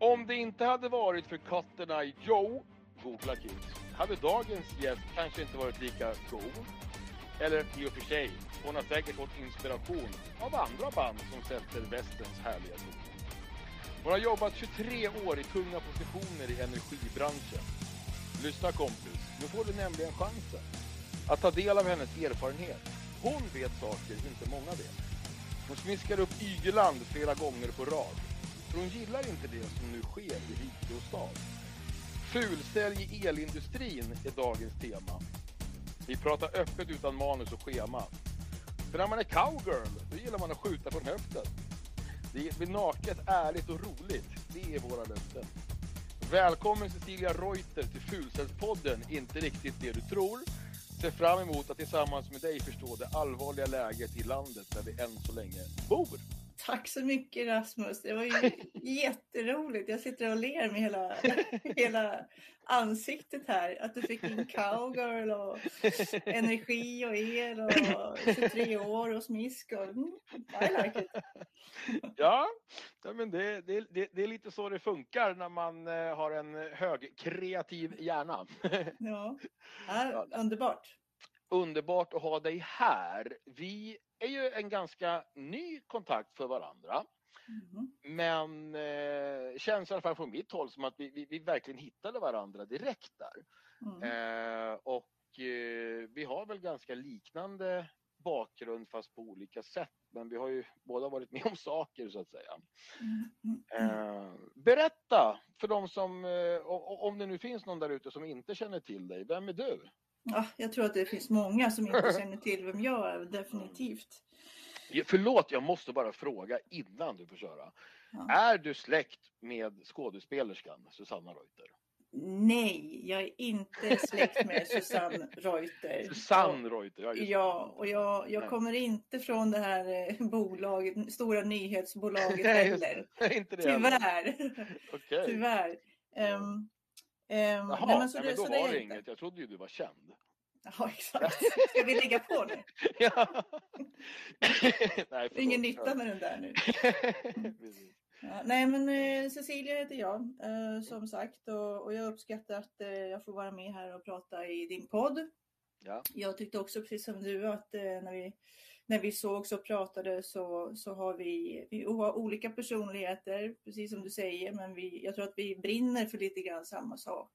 Om det inte hade varit för Katterna Joe, googla kids, hade dagens gäst kanske inte varit lika god. Eller i och för sig, hon har säkert fått inspiration av andra band som sätter västens härliga ton. Hon har jobbat 23 år i tunga positioner i energibranschen. Lyssna kompis, nu får du nämligen chansen att ta del av hennes erfarenhet. Hon vet saker inte många vet. Hon smiskar upp Ygeland flera gånger på rad. För hon gillar inte det som nu sker i rike och stad. Fulsälj i elindustrin är dagens tema. Vi pratar öppet utan manus och schema. För när man är cowgirl, då gillar man att skjuta från höften. Det blir naket, ärligt och roligt. Det är våra löften. Välkommen Cecilia Reuter till Fulcellspodden Inte riktigt det du tror. Ser fram emot att tillsammans med dig förstå det allvarliga läget i landet där vi än så länge bor. Tack så mycket Rasmus. Det var ju jätteroligt. Jag sitter och ler med hela, hela ansiktet här. Att du fick in cowgirl och energi och el och 23 år och smisk. Och, mm, I like it. Ja, men det, det, det, det är lite så det funkar när man eh, har en hög kreativ hjärna. Ja, ja underbart. Underbart att ha dig här. Vi är ju en ganska ny kontakt för varandra. Mm. Men eh, känns i alla fall från mitt håll som att vi, vi, vi verkligen hittade varandra direkt där. Mm. Eh, och eh, vi har väl ganska liknande bakgrund fast på olika sätt. Men vi har ju båda varit med om saker så att säga. Mm. Berätta för de som, eh, om det nu finns någon där ute som inte känner till dig, vem är du? Ja, jag tror att det finns många som inte känner till vem jag är, definitivt. Förlåt, jag måste bara fråga innan du får köra. Ja. Är du släkt med skådespelerskan Susanna Reuter? Nej, jag är inte släkt med Susanne Reuter. Susanne Reuter, ja. Ja, och jag, jag kommer inte från det här eh, bolaget, stora nyhetsbolaget heller. inte det Tyvärr. Okay. Tyvärr. Um, Um, Jaha, nej, men, så det, men då var det inget. Jag trodde ju du var känd. Ja, exakt. Ska vi lägga på nu? ja. nej, Ingen nytta med den där nu. Ja, nej, men eh, Cecilia heter jag eh, som sagt och, och, jag uppskattar att eh, jag får vara med här och prata i din podd. Ja. Jag tyckte också precis som du att eh, när, vi, när vi sågs och pratade så, så har vi, vi har olika personligheter, precis som du säger, men vi, jag tror att vi brinner för lite grann samma sak.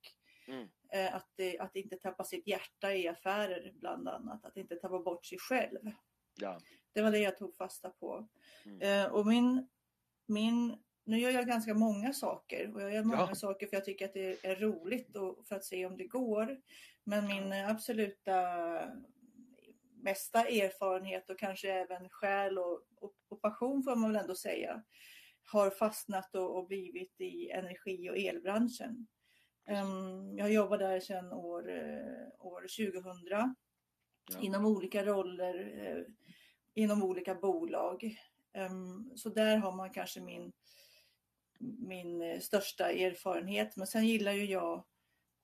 Mm. Eh, att, att inte tappa sitt hjärta i affärer bland annat, att inte tappa bort sig själv. Ja. Det var det jag tog fasta på. Mm. Eh, och min, min nu gör jag ganska många saker och jag gör många ja. saker för jag tycker att det är roligt och för att se om det går. Men min absoluta mesta erfarenhet och kanske även själ och, och, och passion får man väl ändå säga har fastnat och, och blivit i energi och elbranschen. Um, jag jobbar där sedan år, uh, år 2000 ja. inom olika roller, uh, inom olika bolag. Um, så där har man kanske min min eh, största erfarenhet. Men sen gillar ju jag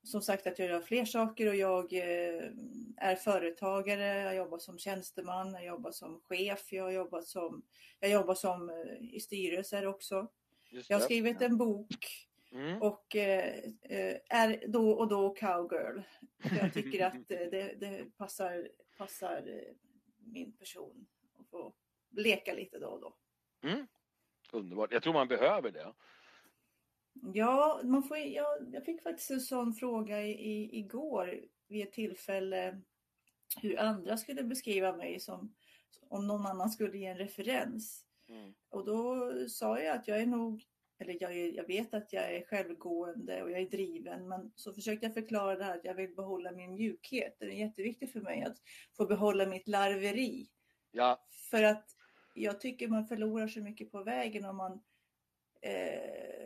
som sagt att jag gör fler saker och jag eh, är företagare, jag jobbar som tjänsteman, jag jobbar som chef, jag jobbar som, jag jobbar som eh, i styrelser också. Jag har skrivit en bok mm. och är då och då cowgirl. Jag tycker att det, det passar, passar min person att få leka lite då och då. Mm. Underbart. Jag tror man behöver det. Ja, man får, jag, jag fick faktiskt en sån fråga i, igår vid ett tillfälle hur andra skulle beskriva mig som om någon annan skulle ge en referens. Mm. Och då sa jag att jag är nog, eller jag, jag vet att jag är självgående och jag är driven, men så försökte jag förklara det här att jag vill behålla min mjukhet. Det är jätteviktigt för mig att få behålla mitt larveri. Ja. För att jag tycker man förlorar så mycket på vägen om man eh,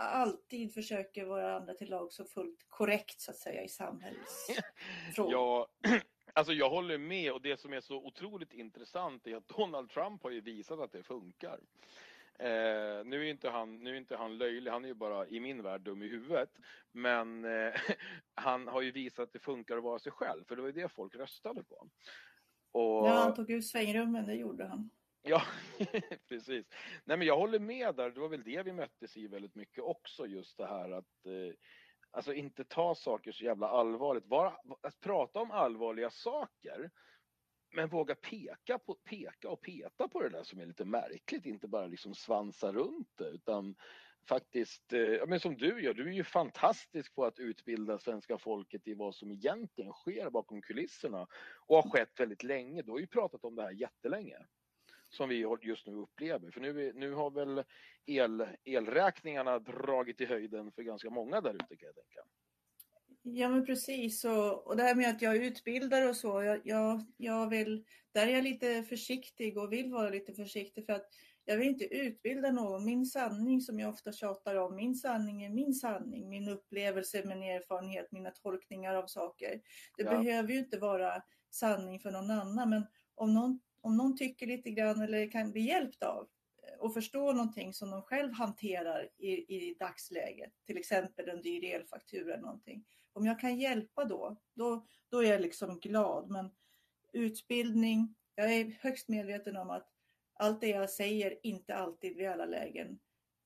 alltid försöker vara andra till lag så fullt korrekt så att säga i samhällsfrågor. ja, alltså jag håller med och det som är så otroligt intressant är att Donald Trump har ju visat att det funkar. Eh, nu, är inte han, nu är inte han löjlig, han är ju bara i min värld dum i huvudet. Men eh, han har ju visat att det funkar att vara sig själv, för det var ju det folk röstade på. Och... Ja, han tog ut svängrummen, det gjorde han. Ja, precis. Nej, men jag håller med där. Det var väl det vi möttes i väldigt mycket också, just det här att eh, alltså inte ta saker så jävla allvarligt. Var, att prata om allvarliga saker, men våga peka, på, peka och peta på det där som är lite märkligt, inte bara liksom svansa runt det, utan faktiskt, eh, men som du gör, du är ju fantastisk på att utbilda svenska folket i vad som egentligen sker bakom kulisserna och har skett väldigt länge. Du har ju pratat om det här jättelänge som vi just nu upplever. För nu, nu har väl el, elräkningarna dragit i höjden för ganska många där ute kan jag tänka. Ja men precis och, och det här med att jag utbildar och så, jag, jag, jag vill, där är jag lite försiktig och vill vara lite försiktig för att jag vill inte utbilda någon. Min sanning som jag ofta tjatar om, min sanning är min sanning, min upplevelse, min erfarenhet, mina tolkningar av saker. Det ja. behöver ju inte vara sanning för någon annan men om någon om någon tycker lite grann eller kan bli hjälpt av eh, och förstå någonting som de själv hanterar i, i dagsläget, till exempel en dyr elfaktura eller någonting. Om jag kan hjälpa då, då, då är jag liksom glad. Men utbildning, jag är högst medveten om att allt det jag säger inte alltid i alla lägen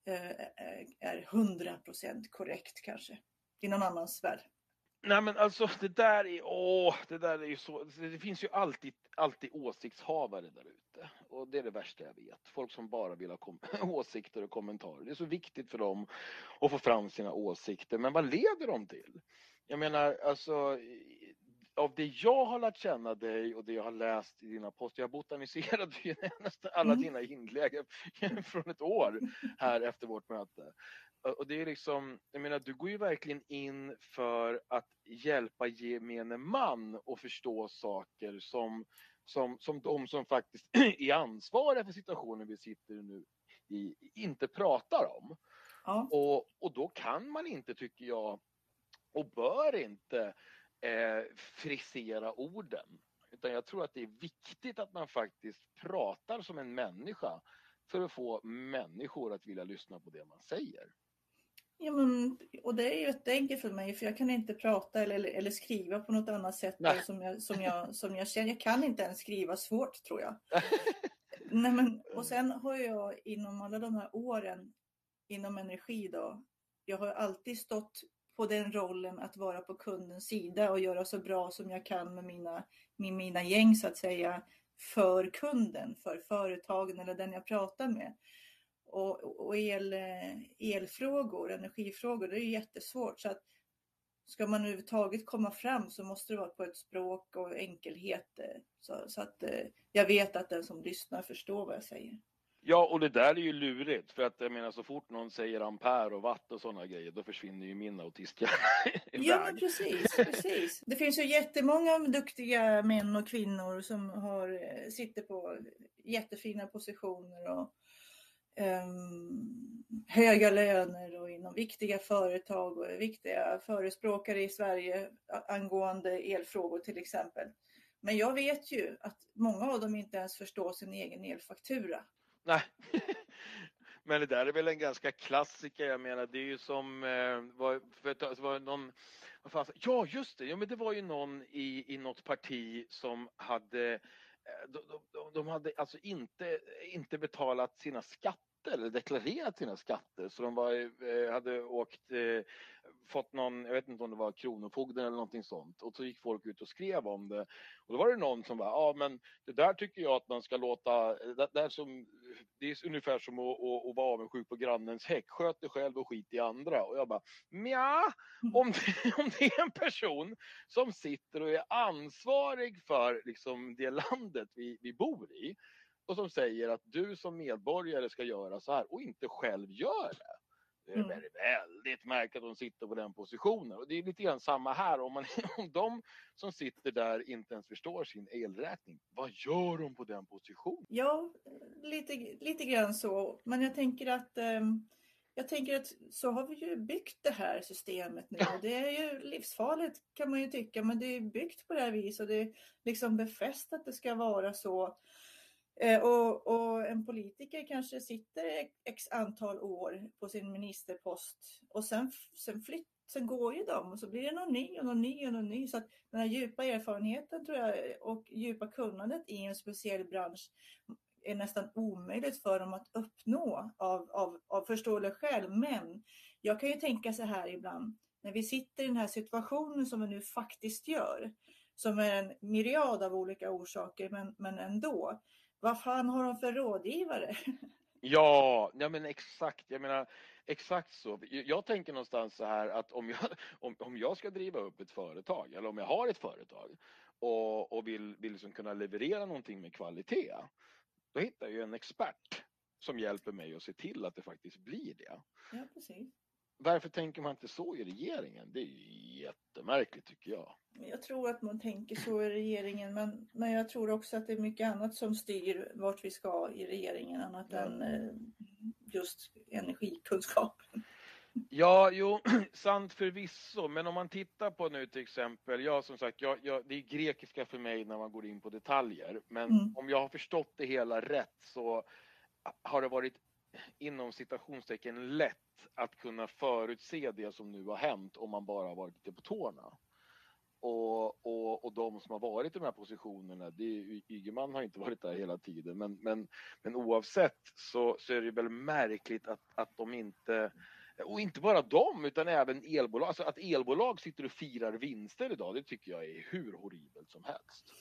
eh, eh, är hundra procent korrekt kanske i någon annans värld. Nej men alltså det där är, åh, det där är ju så, det finns ju alltid, alltid åsiktshavare där ute. Och det är det värsta jag vet. Folk som bara vill ha åsikter och kommentarer. Det är så viktigt för dem att få fram sina åsikter. Men vad leder de till? Jag menar alltså, av det jag har lärt känna dig och det jag har läst i dina poster, jag botaniserade ju nästan alla mm. dina inlägg från ett år här efter vårt möte. Och det är liksom, jag menar du går ju verkligen in för att hjälpa gemene man att förstå saker som, som, som de som faktiskt är ansvariga för situationen vi sitter nu i inte pratar om. Ja. Och, och då kan man inte, tycker jag, och bör inte eh, frisera orden. Utan jag tror att det är viktigt att man faktiskt pratar som en människa för att få människor att vilja lyssna på det man säger. Ja, men, och det är ju jätteenkelt för mig för jag kan inte prata eller, eller skriva på något annat sätt som jag, som, jag, som jag känner. Jag kan inte ens skriva svårt tror jag. Nej, men, och sen har jag inom alla de här åren inom energi då, jag har alltid stått på den rollen att vara på kundens sida och göra så bra som jag kan med mina, med mina gäng så att säga för kunden, för företagen eller den jag pratar med. Och, och el, elfrågor, energifrågor, det är jättesvårt. Så att ska man överhuvudtaget komma fram så måste det vara på ett språk och enkelhet. Eh, så, så att eh, jag vet att den som lyssnar förstår vad jag säger. Ja, och det där är ju lurigt för att jag menar så fort någon säger ampere och watt och sådana grejer då försvinner ju min autisthjärna Ja, men precis, precis. Det finns ju jättemånga duktiga män och kvinnor som har, eh, sitter på jättefina positioner och Ehm, höga löner och inom viktiga företag och viktiga förespråkare i Sverige angående elfrågor till exempel. Men jag vet ju att många av dem inte ens förstår sin egen elfaktura. Nej, men det där är väl en ganska klassiker. Jag menar, det är ju som eh, var, för, var någon, fan, ja just det, ja, men det var ju någon i, i något parti som hade eh, de, de, de hade alltså inte, inte betalat sina skatter eller deklarerat sina skatter så de var, eh, hade åkt eh, fått någon, jag vet inte om det var Kronofogden eller någonting sånt och så gick folk ut och skrev om det. Och då var det någon som bara, ja men det där tycker jag att man ska låta, eh, det, där är, som, det är ungefär som att, att, att vara avundsjuk på grannens häck, sköt dig själv och skit i andra. Och jag bara, ja om det, om det är en person som sitter och är ansvarig för liksom det landet vi, vi bor i och som säger att du som medborgare ska göra så här och inte själv gör det. Det är mm. väldigt märkligt att de sitter på den positionen. Och det är lite grann samma här. Om, man, om de som sitter där inte ens förstår sin elräkning, vad gör de på den positionen? Ja, lite, lite grann så. Men jag tänker att um, jag tänker att så har vi ju byggt det här systemet nu. Och det är ju livsfarligt kan man ju tycka, men det är byggt på det här viset. Och det är liksom befäst att det ska vara så. Eh, och, och, en politiker kanske sitter x antal år på sin ministerpost och sen, sen, flytt, sen går ju de och så blir det någon ny och någon ny och någon ny. Så att den här djupa erfarenheten tror jag och djupa kunnandet i en speciell bransch är nästan omöjligt för dem att uppnå av, av, av förståeliga skäl. Men jag kan ju tänka så här ibland, när vi sitter i den här situationen som vi nu faktiskt gör, som är en myriad av olika orsaker, men, men ändå. Vad fan har de för rådgivare? Ja, ja men exakt. Jag menar exakt så. Jag tänker någonstans så här att om jag, om, om jag ska driva upp ett företag eller om jag har ett företag och, och vill, vill liksom kunna leverera någonting med kvalitet. Då hittar jag en expert som hjälper mig att se till att det faktiskt blir det. Ja, precis. Varför tänker man inte så i regeringen? Det är jättemärkligt tycker jag. Jag tror att man tänker så i regeringen men, men jag tror också att det är mycket annat som styr vart vi ska i regeringen annat ja. än eh, just energikunskapen. Ja, jo, sant förvisso, men om man tittar på nu till exempel, ja som sagt, jag, jag, det är grekiska för mig när man går in på detaljer, men mm. om jag har förstått det hela rätt så har det varit inom citationstecken lätt att kunna förutse det som nu har hänt om man bara har varit lite på tårna. Och, och, och de som har varit i de här positionerna, det är, Ygeman har inte varit där hela tiden, men, men, men oavsett så, så är det väl märkligt att, att de inte och inte bara dem utan även elbolag. Alltså att elbolag sitter och firar vinster idag, det tycker jag är hur horribelt som helst.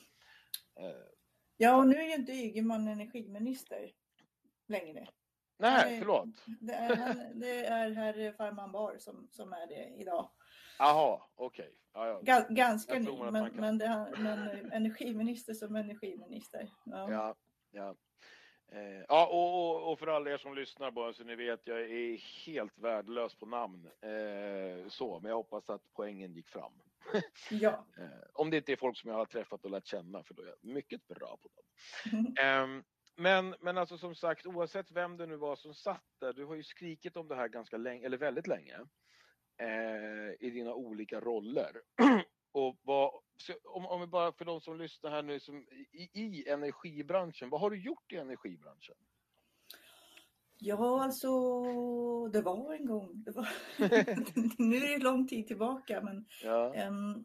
Eh. Ja, och nu är ju inte Ygeman energiminister längre. Nej, förlåt. Det är, det är herr Farman Bar som, som är det idag. Jaha, okej. Okay. Ja, ja. Ganska ny, men, men, det, men energiminister som energiminister. Ja, ja. ja. Eh, ja, och, och, för alla er som lyssnar bara så ni vet, jag är helt värdelös på namn. Eh, så, men jag hoppas att poängen gick fram. ja. eh, om det inte är folk som jag har träffat och lärt känna, för då är jag mycket bra på dem. Men, men alltså som sagt, oavsett vem det nu var som satt där, du har ju skrikit om det här ganska länge, eller väldigt länge, eh, i dina olika roller. och vad, om, om vi bara för de som lyssnar här nu som, i, i energibranschen, vad har du gjort i energibranschen? Ja, alltså det var en gång. Det var, nu är det lång tid tillbaka men ja. um,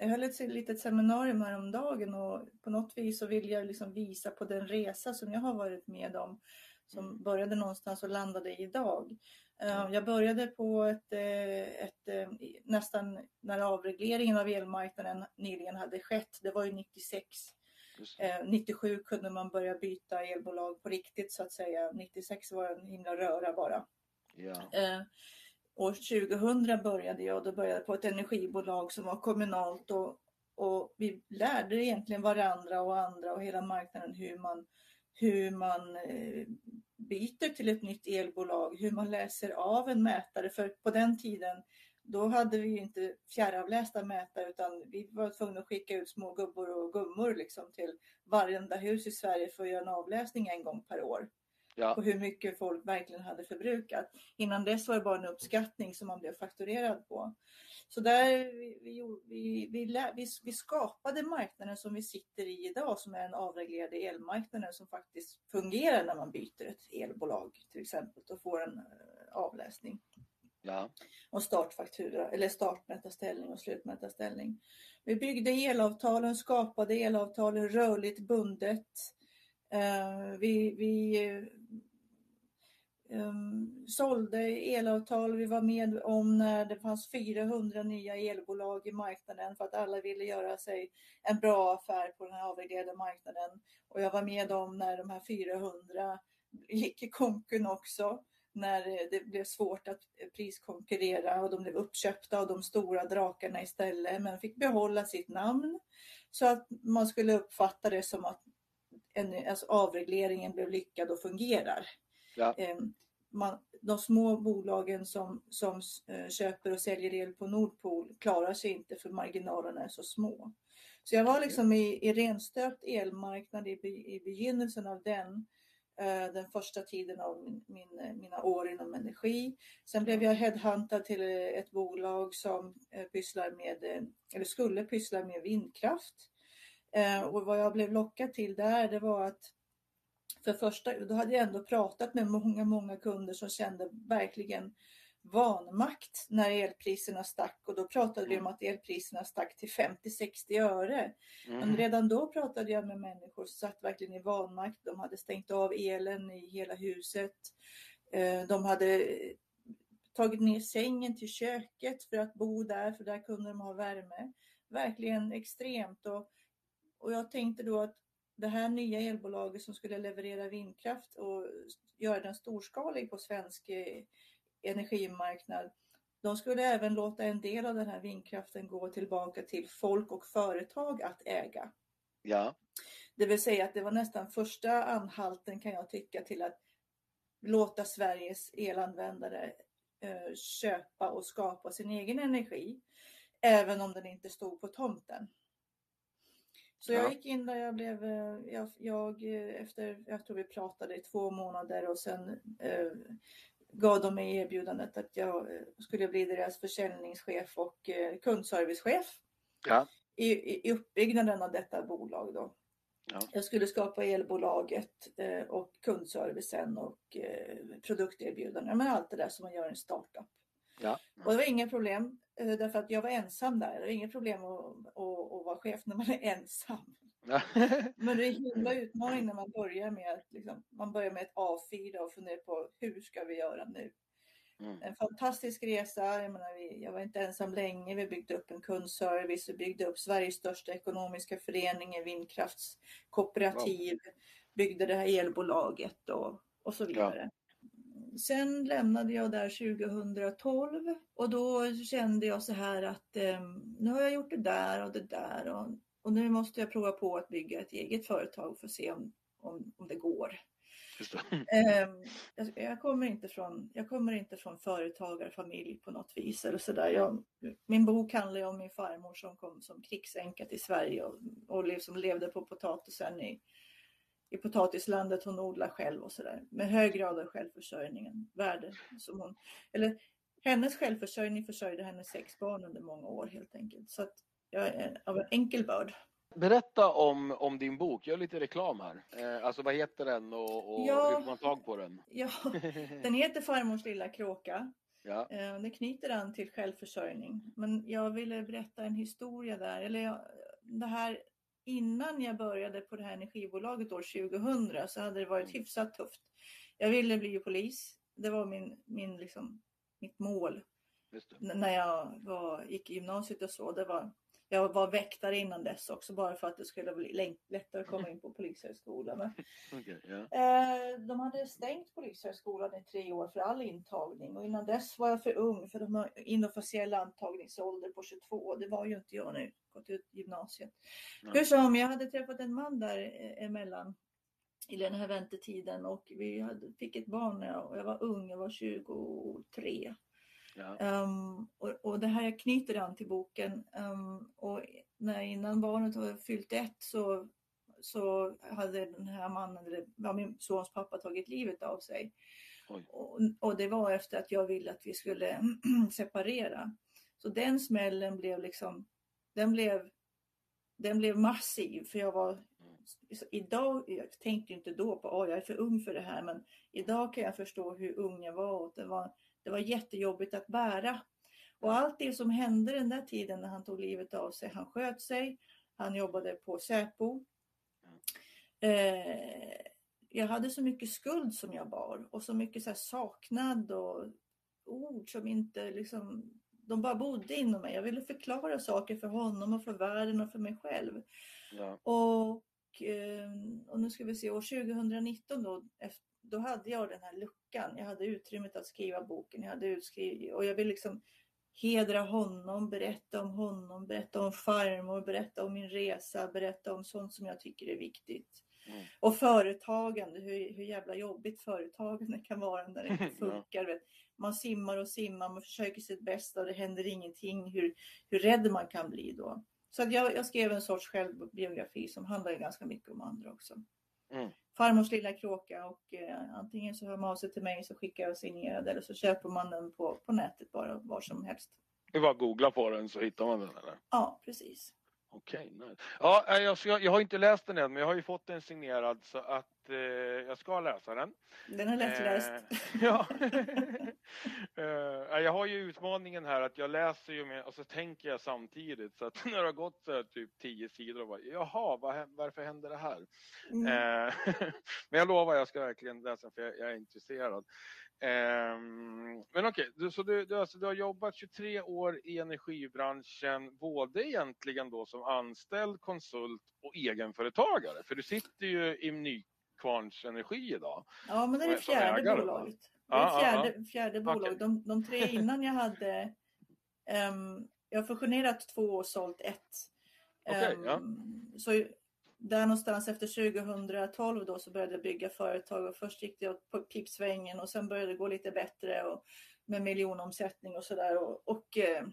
jag höll ett litet seminarium häromdagen och på något vis så vill jag liksom visa på den resa som jag har varit med om som mm. började någonstans och landade idag. Eh, jag började på ett, eh, ett, eh, nästan när avregleringen av elmarknaden nyligen hade skett. Det var ju 96. 97 kunde man börja byta elbolag på riktigt så att säga. 96 var en himla röra bara. Ja. År 2000 började jag. Då började jag på ett energibolag som var kommunalt och, och vi lärde egentligen varandra och andra och hela marknaden hur man, hur man eh, byter till ett nytt elbolag, hur man läser av en mätare. För på den tiden då hade vi inte fjärravlästa mätare utan vi var tvungna att skicka ut små gubbor och gummor liksom till varenda hus i Sverige för att göra en avläsning en gång per år. Ja. På hur mycket folk verkligen hade förbrukat. Innan dess var det bara en uppskattning som man blev fakturerad på. Så där vi, vi, vi, vi, skapade marknaden som vi sitter i idag som är den avreglerade elmarknaden som faktiskt fungerar när man byter ett elbolag till exempel och får en uh, avläsning. Ja. Och startfaktura eller startmätarställning och slutmätarställning. Vi byggde elavtalen, skapade elavtalen rörligt bundet. Uh, vi, vi um, sålde elavtal. Vi var med om när det fanns 400 nya elbolag i marknaden för att alla ville göra sig en bra affär på den här avreglerade marknaden. Och jag var med om när de här 400 gick i konken också när det blev svårt att priskonkurrera och de blev uppköpta av de stora drakarna istället men fick behålla sitt namn så att man skulle uppfatta det som att en, alltså avregleringen blev lyckad och fungerar. Ja. Ehm, man, de små bolagen som, som eh, köper och säljer el på Nordpol klarar sig inte för marginalerna är så små. Så jag var liksom i, i renstöpt elmarknad i, i begynnelsen av den, eh, den första tiden av min, min, mina år inom energi. Sen blev jag headhuntad till ett bolag som eh, pysslar med, eller skulle pyssla med vindkraft. Och vad jag blev lockad till där, det var att för första, då hade jag ändå pratat med många, många kunder som kände verkligen vanmakt när elpriserna stack och då pratade vi om att elpriserna stack till 50-60 öre. Men Mm. redan då pratade jag med människor som satt verkligen i vanmakt. De hade stängt av elen i hela huset. Eh, De hade tagit ner sängen till köket för att bo där, för där kunde de ha värme. Verkligen extremt. Och, och jag tänkte då att det här nya elbolaget som skulle leverera vindkraft och göra den storskalig på svensk eh, energimarknad, de skulle även låta en del av den här vindkraften gå tillbaka till folk och företag att äga. Ja. Det vill säga att det var nästan första anhalten kan jag tycka till att låta Sveriges elanvändare eh, köpa och skapa sin egen energi. Även om den inte stod på tomten. Så jag Ja. gick in där jag blev, eh, jag, jag eh, efter, jag tror vi pratade i två månader och sen eh, gav de mig erbjudandet att jag eh, skulle bli deras försäljningschef och eh, kundservicechef Ja. i, i i uppbyggnaden av detta bolag. Då. Ja. Jag skulle skapa elbolaget eh, och kundservicen och eh, produkterbjudanden. Men allt det där som man gör i en startup. Ja. Och det var inga problem därför att jag var ensam där. Det är inget problem att, att, att vara chef när man är ensam. Ja. Men det är en himla utmaning när man börjar med att liksom, man börjar med ett A4 och funderar på hur ska vi göra nu? Mm. En fantastisk resa. Jag, menar, vi, jag var inte ensam länge. Vi byggde upp en kundservice. Vi byggde upp Sveriges största ekonomiska förening, en vindkraftskooperativ. Byggde det här elbolaget och, och så vidare. Sen lämnade jag där 2012 och då kände jag så här att eh, nu har jag gjort det där och det där och, och nu måste jag prova på att bygga ett eget företag för att se om, om, om det går. Ehm, jag, jag, kommer inte från, jag kommer inte från företagarfamilj på något vis. Eller så. Jag, min bok handlar om min farmor som kom som krigsänka till Sverige och, och liksom levde på potatisen i, i potatislandet hon odlar själv och sådär. Med hög grad av självförsörjning. Värde som hon, eller hennes självförsörjning försörjde hennes sex barn under många år helt enkelt. Så att jag är av en enkel börd. Berätta om, om din bok, gör lite reklam här. Eh, alltså vad heter den och, och Ja. hur får man tag på den? Ja, den heter Farmors lilla kråka. ja. Eh, Det knyter an till självförsörjning. Men jag ville berätta en historia där. Eller jag, det här, innan jag började på det här energibolaget år 2000 så hade det varit hyfsat tufft. Jag ville bli polis. Det var min, min liksom, mitt mål när jag var, gick i gymnasiet och så. Det var, jag var väktare innan dess också bara för att det skulle bli lättare att komma in på polishögskolan. Ja. Eh, De hade stängt Polishögskolan i tre år för all intagning och innan dess var jag för ung för de har inofficiell antagningsålder på 22. Det var ju inte jag jag gått ut gymnasiet. Hur som, jag hade träffat en man där eh, emellan i den här väntetiden och vi hade, fick ett barn när jag, och jag var ung, jag var 23. Ja. Um, och, och det här knyter an till boken. Um, och när, innan barnet var fyllt ett så, så hade den här mannen, eller ja, min sons pappa, tagit livet av sig. Och, och det var efter att jag ville att vi skulle separera. Så den smällen blev liksom, den blev, den blev massiv för jag var så idag, jag tänkte inte då på att jag är för ung för det här, men idag kan jag förstå hur ung jag var och det var, det var jättejobbigt att bära. Och allt det som hände den där tiden när han tog livet av sig, han sköt sig, han jobbade på Säpo. Eh, jag hade så mycket skuld som jag bar och så mycket så saknad och ord som inte liksom, de bara bodde inom mig. Jag ville förklara saker för honom och för världen och för mig själv. Ja. Och, eh, och nu ska vi se, år 2019 då, efter, då hade jag den här luckan. Jag hade utrymmet att skriva boken. Jag hade utskrivit, och jag vill liksom hedra honom, berätta om honom, berätta om farmor, berätta om min resa, berätta om sånt som jag tycker är viktigt. Mm. Och företagande, hur, hur jävla jobbigt företagande kan vara när det inte funkar. Man simmar och simmar, man försöker sitt bästa och det händer ingenting. Hur, hur rädd man kan bli då. Så jag, jag skrev en sorts självbiografi som handlar ganska mycket om andra också. Mm. Farmors lilla kråka och eh, antingen så hör man av sig till mig så skickar jag signerad eller så köper man den på, på nätet bara var som helst. Det är bara att googla på den så hittar man den eller? Ja, precis. Okej, nice. Ja, eh, jag, jag har inte läst den än men jag har ju fått den signerad så att eh, jag ska läsa den. Den är lättläst. Eh, ja. eh, jag har ju utmaningen här att jag läser ju med och så tänker jag samtidigt så att när det har gått så här, typ tio sidor och bara jaha, vad, varför händer det här? Mm. Eh, men jag lovar, jag ska verkligen läsa för jag, jag är intresserad. Um, men okej, okay, så du, du, alltså, du har jobbat 23 år i energibranschen, både egentligen då som anställd, konsult och egenföretagare. För du sitter ju i Nykvarns Energi idag. Ja, men det är det fjärde bolaget. Det är ah, fjärde, ah, fjärde bolag. Okay. De, de, tre innan jag hade, um, jag har fusionerat två och sålt ett. Okay, um, ja. Ehm, så där någonstans efter 2012 då så började jag bygga företag och först gick det på klippsvängen och sen började det gå lite bättre och med miljonomsättning och sådär. Och, och eh,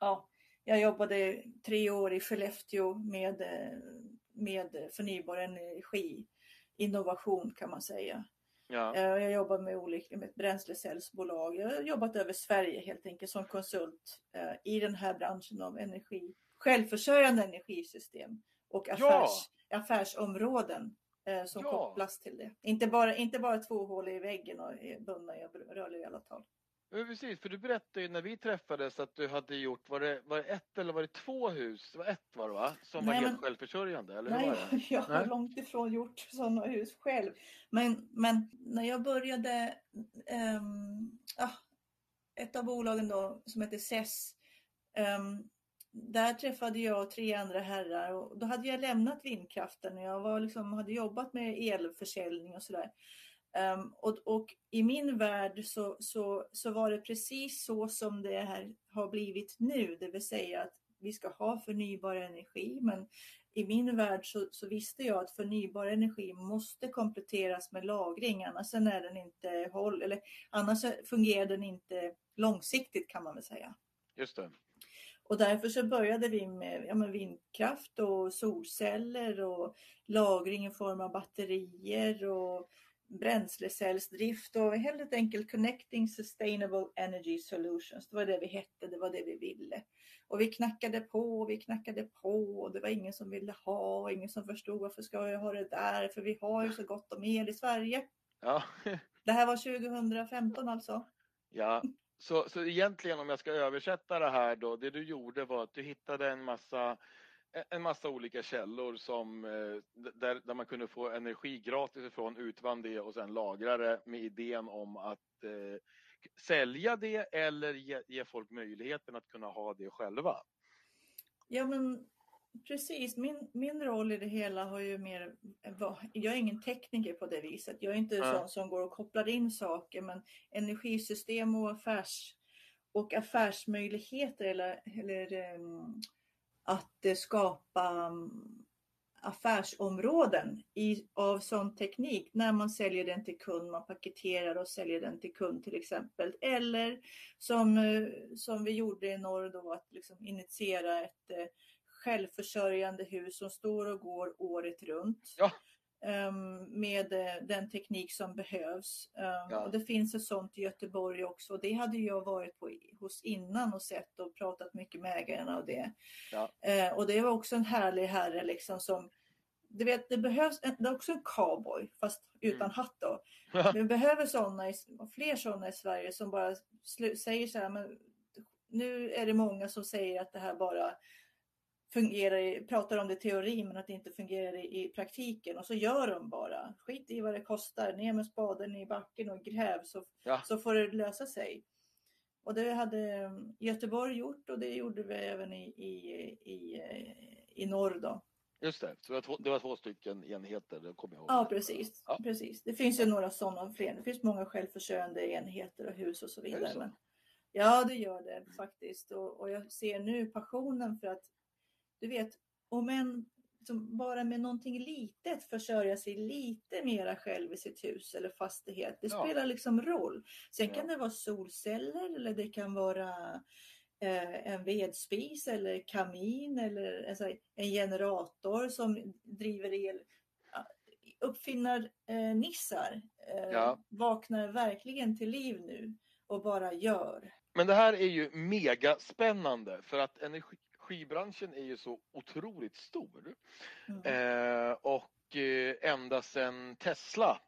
ja, jag jobbade tre år i Skellefteå med, eh, med förnybar energi, innovation kan man säga. Ja. Eh, jag jobbar med olika med ett bränslecellsbolag. Jag har jobbat över Sverige helt enkelt som konsult i den här branschen av energi, självförsörjande energisystem och affärs, ja. affärsområden eh, som ja. kopplas till det. Inte bara, inte bara två hål i väggen och bundna i rörliga tal. Ja, precis, för du berättade ju när vi träffades att du hade gjort, var det, var det ett eller var det två hus? Det var ett var det va? Som nej, var helt men, självförsörjande? Eller nej, jag har långt ifrån gjort sådana hus själv. Men, men när jag började, um, ah, ett av bolagen då som heter SES, um, där träffade jag tre andra herrar och då hade jag lämnat vindkraften. Jag var liksom, hade jobbat med elförsäljning och sådär. Um, och, och, i min värld så, så, så var det precis så som det här har blivit nu, det vill säga att vi ska ha förnybar energi. Men i min värld så, så visste jag att förnybar energi måste kompletteras med lagring, annars är den inte håll, eller annars fungerar den inte långsiktigt kan man väl säga. Just det. Och därför så började vi med, ja, vindkraft och solceller och lagring i form av batterier och bränslecellsdrift och helt enkelt Connecting Sustainable Energy Solutions. Det var det vi hette, det var det vi ville. Och vi knackade på och vi knackade på och det var ingen som ville ha och ingen som förstod varför ska jag ha det där för vi har ju så gott om el i Sverige. Ja. det här var 2015 alltså. Ja, så, så egentligen om jag ska översätta det här då, det du gjorde var att du hittade en massa e, en massa olika källor som, eh, där, där man kunde få energi gratis ifrån, utvann det och sen lagra det med idén om att eh, sälja det eller ge, ge, folk möjligheten att kunna ha det själva. Ja men precis, min, min roll i det hela har ju mer, jag är ingen tekniker på det viset. Jag är inte ja. sån som går och kopplar in saker men energisystem och affärs och affärsmöjligheter eller, eller um, att skapa um, affärsområden i, av sån teknik när man säljer den till kund, man paketerar och säljer den till kund till exempel. Eller som, eh, som vi gjorde i norr då, att liksom initiera ett eh, självförsörjande hus som står och går året runt. Ja. Um, med uh, den teknik som behövs. Um, ja. och det finns ett sånt i Göteborg också. Det hade jag varit på, hos innan och sett och pratat mycket med ägarna och det. Ja. Uh, och det var också en härlig herre liksom som du vet, det behövs en, det är också en cowboy, fast utan mm. hatt då. Vi behöver sådana, fler sådana i Sverige som bara säger så här, men nu är det många som säger att det här bara fungerar, pratar om det i teori men att det inte fungerar i, i praktiken och så gör de bara. Skit i vad det kostar, ner med spaden i backen och gräv så, ja. så får det lösa sig. Och det hade Göteborg gjort och det gjorde vi även i, i, i, i norr då. Just det, så det var två, det var två stycken enheter, det kommer jag ihåg. Ja, precis. Ja. precis. Det finns ju några sådana fler. Det finns många självförsörjande enheter och hus och så vidare. Men, ja, det gör det faktiskt. Och, och jag ser nu passionen för att du vet, om en som bara med någonting litet försörja sig lite mera själv i sitt hus eller fastighet. Det ja. spelar liksom roll. Sen ja. kan det vara solceller eller det kan vara eh, en vedspis eller kamin eller alltså, en generator som driver el. Uppfinnar eh, nissar eh, ja. vaknar verkligen till liv nu och bara gör. Men det här är ju mega spännande för att energi, skivbranschen är ju så otroligt stor. Mm. Eh, och eh, ända sedan Tesla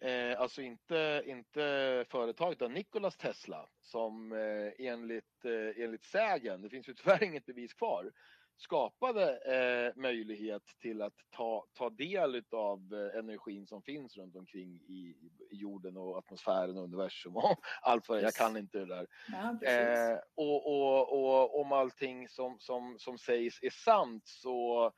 Eh, alltså inte, inte företaget utan Nikolas Tesla som eh, enligt, eh, enligt sägen, det finns ju tyvärr inget bevis kvar, skapade eh, möjlighet till att ta, ta del av eh, energin som finns runt omkring i, i jorden och atmosfären och universum. Och allt vad Jag kan inte det där. Ja, eh, och, och, och om allting som, som, som sägs är sant så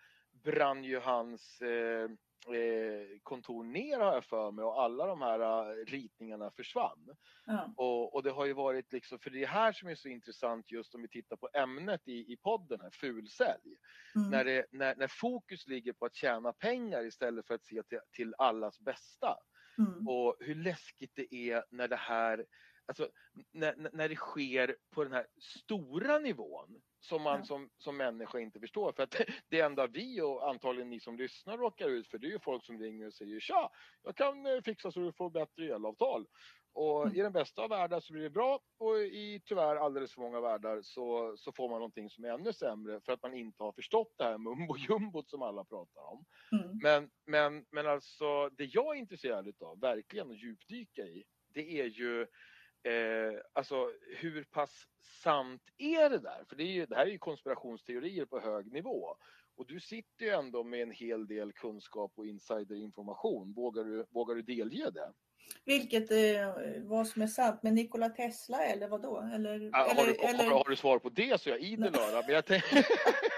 brann ju hans eh, eh, kontor ner har jag för mig och alla de här uh, ritningarna försvann. Ja. Och, och, det har ju varit liksom, för det är här som är så intressant just om vi tittar på ämnet i, i podden här, fulsälj. Mm. När, det, när, när fokus ligger på att tjäna pengar istället för att se till, till allas bästa. Mm. Och hur läskigt det är när det här Alltså, när, när det sker på den här stora nivån som man ja. som, som människa inte förstår. För att det enda vi och antagligen ni som lyssnar råkar ut för det är ju folk som ringer och säger tja, jag kan eh, fixa så du får bättre elavtal. Och mm. i den bästa av världar så blir det bra och i tyvärr alldeles för många världar så, så får man någonting som är ännu sämre för att man inte har förstått det här mumbo jumbot som alla pratar om. Mm. Men, men, men alltså det jag är intresserad av, verkligen att djupdyka i, det är ju Eh, alltså hur pass sant är det där? För det, är ju, det här är ju konspirationsteorier på hög nivå. Och du sitter ju ändå med en hel del kunskap och insiderinformation. Vågar du, vågar du delge det? Vilket, eh, vad som är sant med Nikola Tesla eller vad då? Eller, ja, eller, har, du, eller... Har, har, du svar på det så är jag idel öra. Men jag, Uh,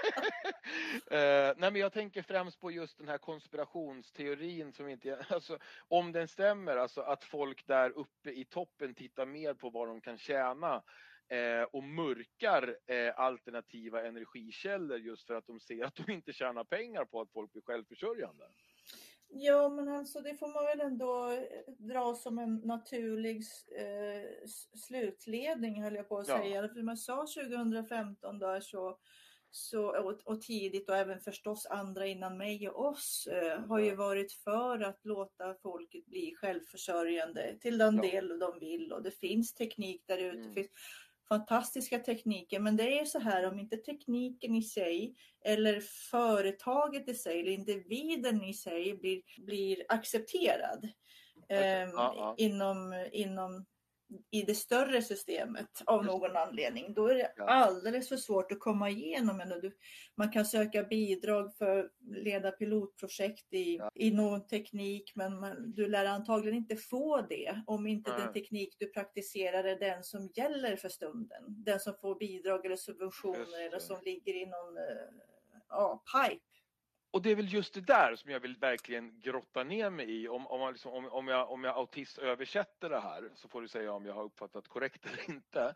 nej men jag tänker främst på just den här konspirationsteorin som inte, alltså om den stämmer, alltså att folk där uppe i toppen tittar mer på vad de kan tjäna eh, och mörkar eh, alternativa energikällor just för att de ser att de inte tjänar pengar på att folk blir självförsörjande. Ja, men alltså det får man väl ändå eh, dra som en naturlig eh, slutledning höll jag på att säga. Ja. För man sa 2015 där så så, och, och, tidigt och även förstås andra innan mig och oss eh, har ju varit för att låta folket bli självförsörjande till den ja. del de vill och det finns teknik där ute. Mm. finns fantastiska tekniker men det är så här om inte tekniken i sig eller företaget i sig eller individen i sig blir, blir accepterad eh, ja, ja. Inom, inom i det större systemet av någon anledning, då är det alldeles för svårt att komma igenom. Man kan söka bidrag för att leda pilotprojekt i, ja. i någon teknik, men man, du lär antagligen inte få det om inte den teknik du praktiserar är den som gäller för stunden. Den som får bidrag eller subventioner eller som ligger i någon uh, ja, pipe och det är väl just det där som jag vill verkligen grotta ner mig i. Om, om, liksom, om, om, jag, om jag autist översätter det här så får du säga om jag har uppfattat korrekt eller inte.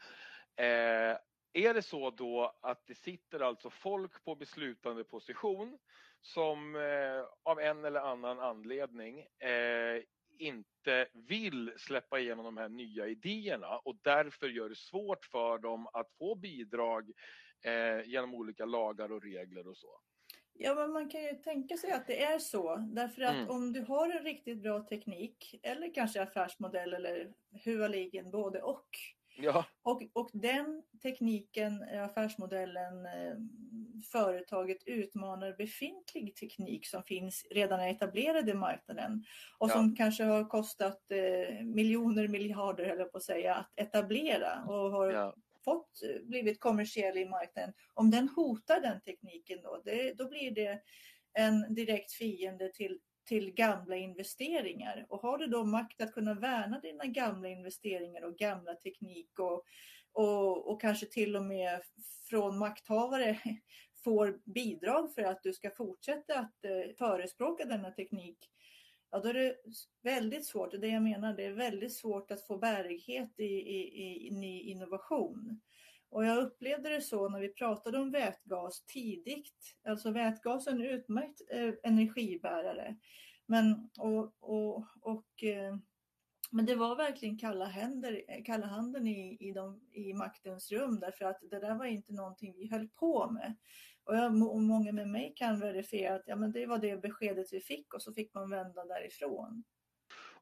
Eh, är det så då att det sitter alltså folk på beslutande position som eh, av en eller annan anledning eh, inte vill släppa igenom de här nya idéerna och därför gör det svårt för dem att få bidrag eh, genom olika lagar och regler och så? Ja, men man kan ju tänka sig att det är så. Därför att mm. om du har en riktigt bra teknik eller kanske affärsmodell eller huvaligen både och. Ja. Och, och den tekniken, affärsmodellen, eh, företaget utmanar befintlig teknik som finns redan etablerad i marknaden och ja. som kanske har kostat eh, miljoner, miljarder höll på att säga, att etablera och har ja fått eh, blivit kommersiell i marknaden, om den hotar den tekniken då, det, då blir det en direkt fiende till, till gamla investeringar. Och har du då makt att kunna värna dina gamla investeringar och gamla teknik och, och, och kanske till och med från makthavare får bidrag för att du ska fortsätta att eh, förespråka denna teknik, ja då är det väldigt svårt, det jag menar, det är väldigt svårt att få bärighet i, i, i ny innovation. Och jag upplevde det så när vi pratade om vätgas tidigt. Alltså vätgas är en utmärkt eh, energibärare. Men, och, och, och, eh, men det var verkligen kalla, händer, eh, kalla handen i, i, de, i maktens rum därför att det där var inte någonting vi höll på med. Och, jag, och många med mig kan verifiera att ja, men det var det beskedet vi fick och så fick man vända därifrån.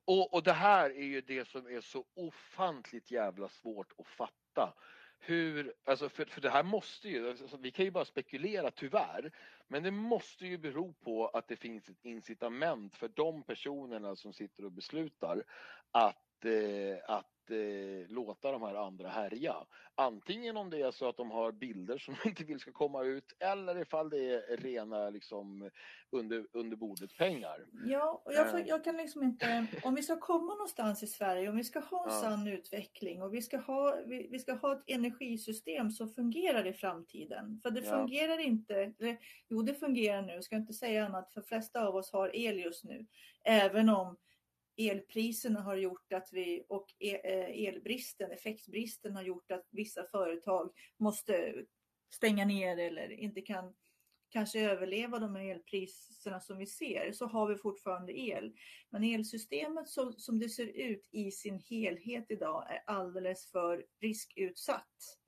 Och, och det här är ju det som är så ofantligt jävla svårt att fatta. Hur, alltså för, för det här måste ju, alltså vi kan ju bara spekulera tyvärr, men det måste ju bero på att det finns ett incitament för de personerna som sitter och beslutar att, eh, att eh, låta de här andra härja. Antingen om det är så att de har bilder som de inte vill ska komma ut eller ifall det är rena liksom under, under bordet pengar. Ja, och jag, jag, kan liksom inte, om vi ska komma någonstans i Sverige, om vi ska ha en ja. sann utveckling och vi ska, ha, vi, vi, ska ha ett energisystem som fungerar i framtiden. För det ja. fungerar inte, eller, jo det fungerar nu, jag ska inte säga annat, för flesta av oss har el just nu. Även om elpriserna har gjort att vi och e, eh, elbristen, effektbristen har gjort att vissa företag måste stänga ner eller inte kan kanske överleva de här elpriserna som vi ser så har vi fortfarande el. Men elsystemet så, som det ser ut i sin helhet idag är alldeles för riskutsatt.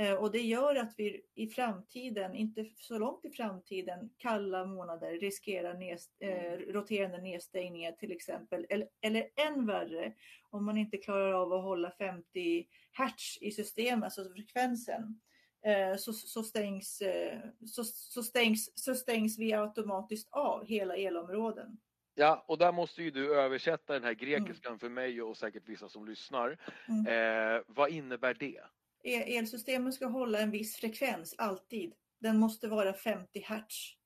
Eh, och det gör att vi i framtiden, inte så långt i framtiden, kalla månader riskerar ned, eh, mm. roterande nedstängningar till exempel. Eller, eller än värre, om man inte klarar av att hålla 50 hertz i systemet, alltså frekvensen, eh, så, så, stängs, eh, så, så, stängs, så stängs vi automatiskt av hela elområden. Ja, och där måste ju du översätta den här grekiskan mm. för mig och säkert vissa som lyssnar. Mm. Eh, vad innebär det? Elsystemet ska hålla en viss frekvens alltid. Den måste vara 50 hertz.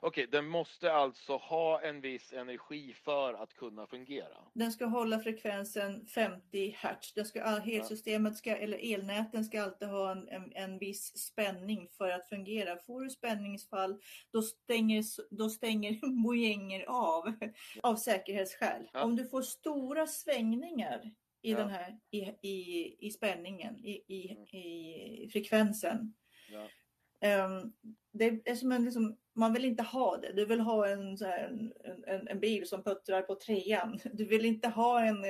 Okej, den måste alltså ha en viss energi för att kunna fungera? Den ska hålla frekvensen 50 hertz. Den ska, elsystemet ska, eller elnäten ska alltid ha en, en, en viss spänning för att fungera. Får du spänningsfall, då stänger, då stänger mojänger av, av säkerhetsskäl. Ja. Om du får stora svängningar i ja. den här i, i, i spänningen, i, i, mm. i frekvensen. Ja. Um, det är som en, liksom, man vill inte ha det. Du vill ha en, en, en, en, bil som puttrar på trean. Du vill inte ha en,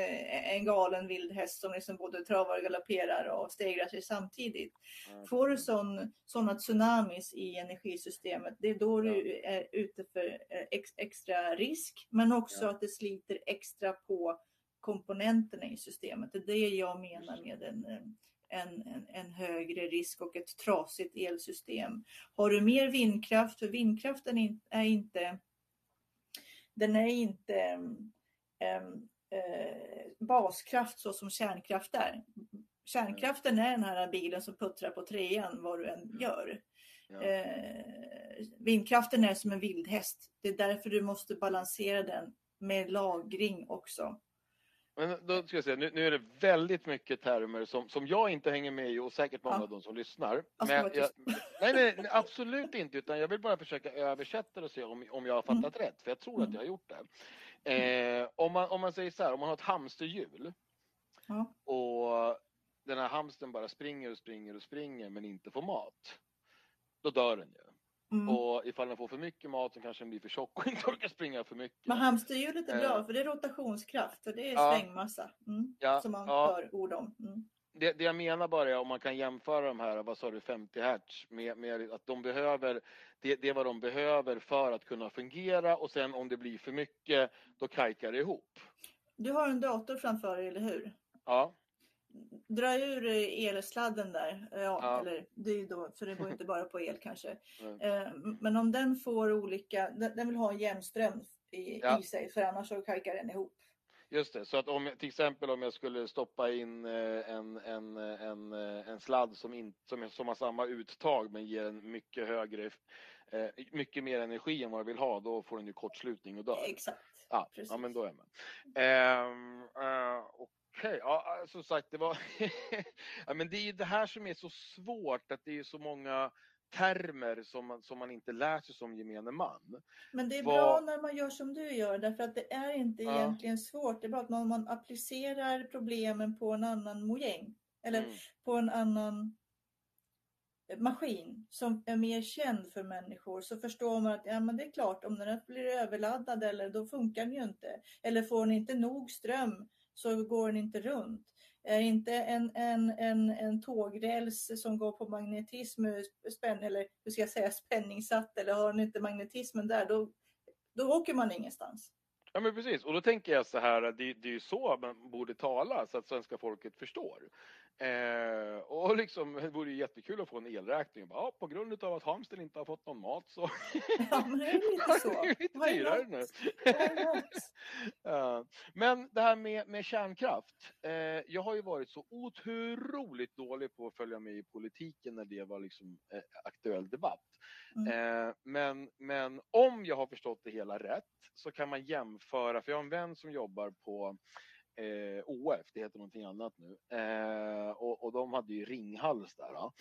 en galen vild häst som liksom både travar, galopperar och stegrar sig samtidigt. Mm. Får du sån, sådana tsunamis i energisystemet, det är då ja. du är ute för ex, extra risk, men också att det sliter extra på komponenterna i systemet. Det är det jag menar med en, en, en, en, högre risk och ett trasigt elsystem. Har du mer vindkraft, för vindkraften är inte, den är inte ähm, äh, baskraft så som kärnkraft är. Kärnkraften är den här bilen som puttrar på trean vad du än gör. Ja. Eh, vindkraften är som en vildhäst. Det är därför du måste balansera den med lagring också. Men då ska jag säga, nu, nu, är det väldigt mycket termer som, som jag inte hänger med i och säkert många ja. av de som lyssnar. Men jag, nej, nej, absolut inte, utan jag vill bara försöka översätta och se om, om jag har fattat mm. rätt, för jag tror mm. att jag har gjort det. Eh, om, man, om man säger så här, om man har ett hamsterhjul ja. och den här hamstern bara springer och springer och springer men inte får mat, då dör den ju. Mm. Och ifall den får för mycket mat så kanske den blir för tjock och inte orkar springa för mycket. Men hamsterhjulet är bra eh. för det är rotationskraft och det är ja. svängmassa. Mm. Ja. Som man ja. hör ord om. Mm. Det, det, jag menar bara är om man kan jämföra de här, vad sa du, 50 hertz med, med att de behöver, det, det är vad de behöver för att kunna fungera och sen om det blir för mycket då kajkar det ihop. Du har en dator framför dig, eller hur? Ja dra ur elsladden där, ja, ja. eller det är då, för det går inte bara på el kanske. Mm. Men om den får olika, den vill ha en jämn i, ja. i sig för annars så kajkar den ihop. Just det, så att om till exempel om jag skulle stoppa in eh, en, en, en, eh, en sladd som, in, som, som har samma uttag men ger en mycket högre, mycket mer energi än vad jag vill ha, då får den ju kortslutning och dör. Exakt. Ja, ja men då är man. Ehm, och Okej, okay, ja, som sagt, det var... ja, men det är ju det här som är så svårt, att det är så många termer som man, som man inte lär sig som gemene man. Men det är Var... bra när man gör som du gör, därför att det är inte ja. egentligen svårt. Det är bara att man, man applicerar problemen på en annan mojäng, eller mm. på en annan maskin som är mer känd för människor så förstår man att ja, men det är klart om den blir överladdad eller då funkar den ju inte. Eller får den inte nog ström så går den inte runt. Är inte en, en, en, en tågräls som går på magnetism, spänn, eller hur ska jag säga, spänningssatt eller har den inte magnetismen där, då, då åker man ingenstans. Ja men precis, och då tänker jag så här, det, det är ju så man borde tala så att svenska folket förstår. Eh, och liksom, det vore jättekul att få en elräkning. Bara, ja, på grund av att Halmstad inte har fått någon mat så Ja, men det är lite så. det är lite dyrare nu. Men det här med, med kärnkraft. Eh, jag har ju varit så otroligt dålig på att följa med i politiken när det var liksom eh, aktuell debatt. Mm. Eh, men, men om jag har förstått det hela rätt så kan man jämföra, för jag har en vän som jobbar på eh, OF, det heter någonting annat nu, eh, och, och de hade ju Ringhals där. Ja.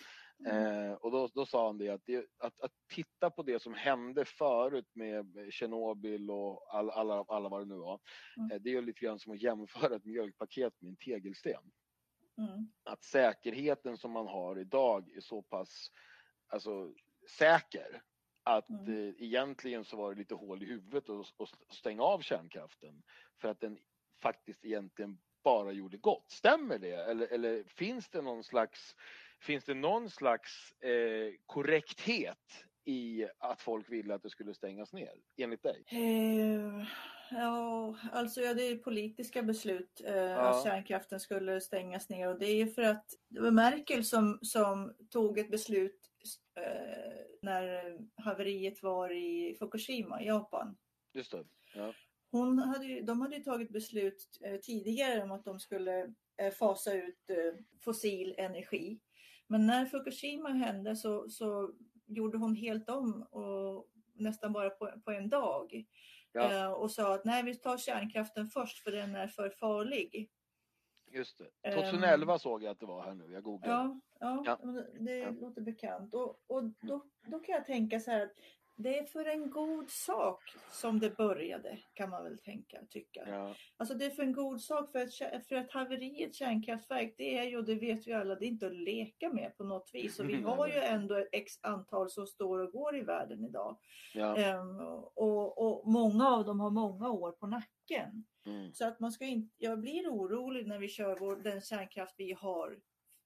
Mm. Eh, och då, då sa han det att, det att att titta på det som hände förut med Tjernobyl och all, alla, alla vad det nu var. Mm. Eh, det är ju lite grann som att jämföra ett mjölkpaket med en tegelsten. Mm. Att säkerheten som man har idag är så pass alltså, säker att Mm. eh, egentligen så var det lite hål i huvudet att stänga av kärnkraften för att den faktiskt egentligen bara gjorde gott. Stämmer det? Eller, eller finns det någon slags Finns det någon slags eh, korrekthet i att folk ville att det skulle stängas ner, enligt dig? Eh, ja, alltså ja, det är politiska beslut eh, Ja. att kärnkraften skulle stängas ner och det är för att det var Merkel som, som tog ett beslut eh, när haveriet var i Fukushima, Japan. Just det. Ja. Hon hade de hade tagit beslut eh, tidigare om att de skulle eh, fasa ut eh, fossil energi. Men när Fukushima hände så, så gjorde hon helt om och nästan bara på, på en dag. Ja. Och sa att nej, vi tar kärnkraften först för den är för farlig. Just det. Ehm. 2011 såg jag att det var här nu, jag googlade. Ja, ja, Ja. det, det Ja. låter bekant. Och, och då, då kan jag tänka så här att det är för en god sak som det började, kan man väl tänka, tycka. Ja. Alltså det är för en god sak, för att, för att haveri i ett kärnkraftverk, det är ju, det vet vi alla, det är inte att leka med på något vis. Och vi har ju ändå x antal som står och går i världen idag. Ja. Ehm, och, och många av dem har många år på nacken. Mm. Så att man ska inte, jag blir orolig när vi kör vår, den kärnkraft vi har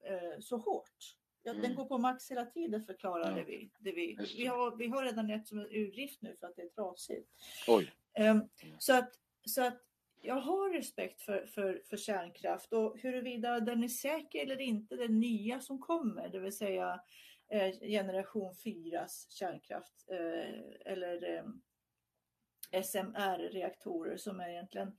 eh, så hårt. Ja, Den Mm. går på max hela tiden förklarar Ja. vi. Det vi, Just vi, har, vi har redan ett som är ur drift nu för att det är trasigt. Oj. Ehm, så, att, så att jag har respekt för, för, för kärnkraft och huruvida den är säker eller inte, den nya som kommer, det vill säga eh, generation 4 kärnkraft eh, eller eh, SMR-reaktorer som är egentligen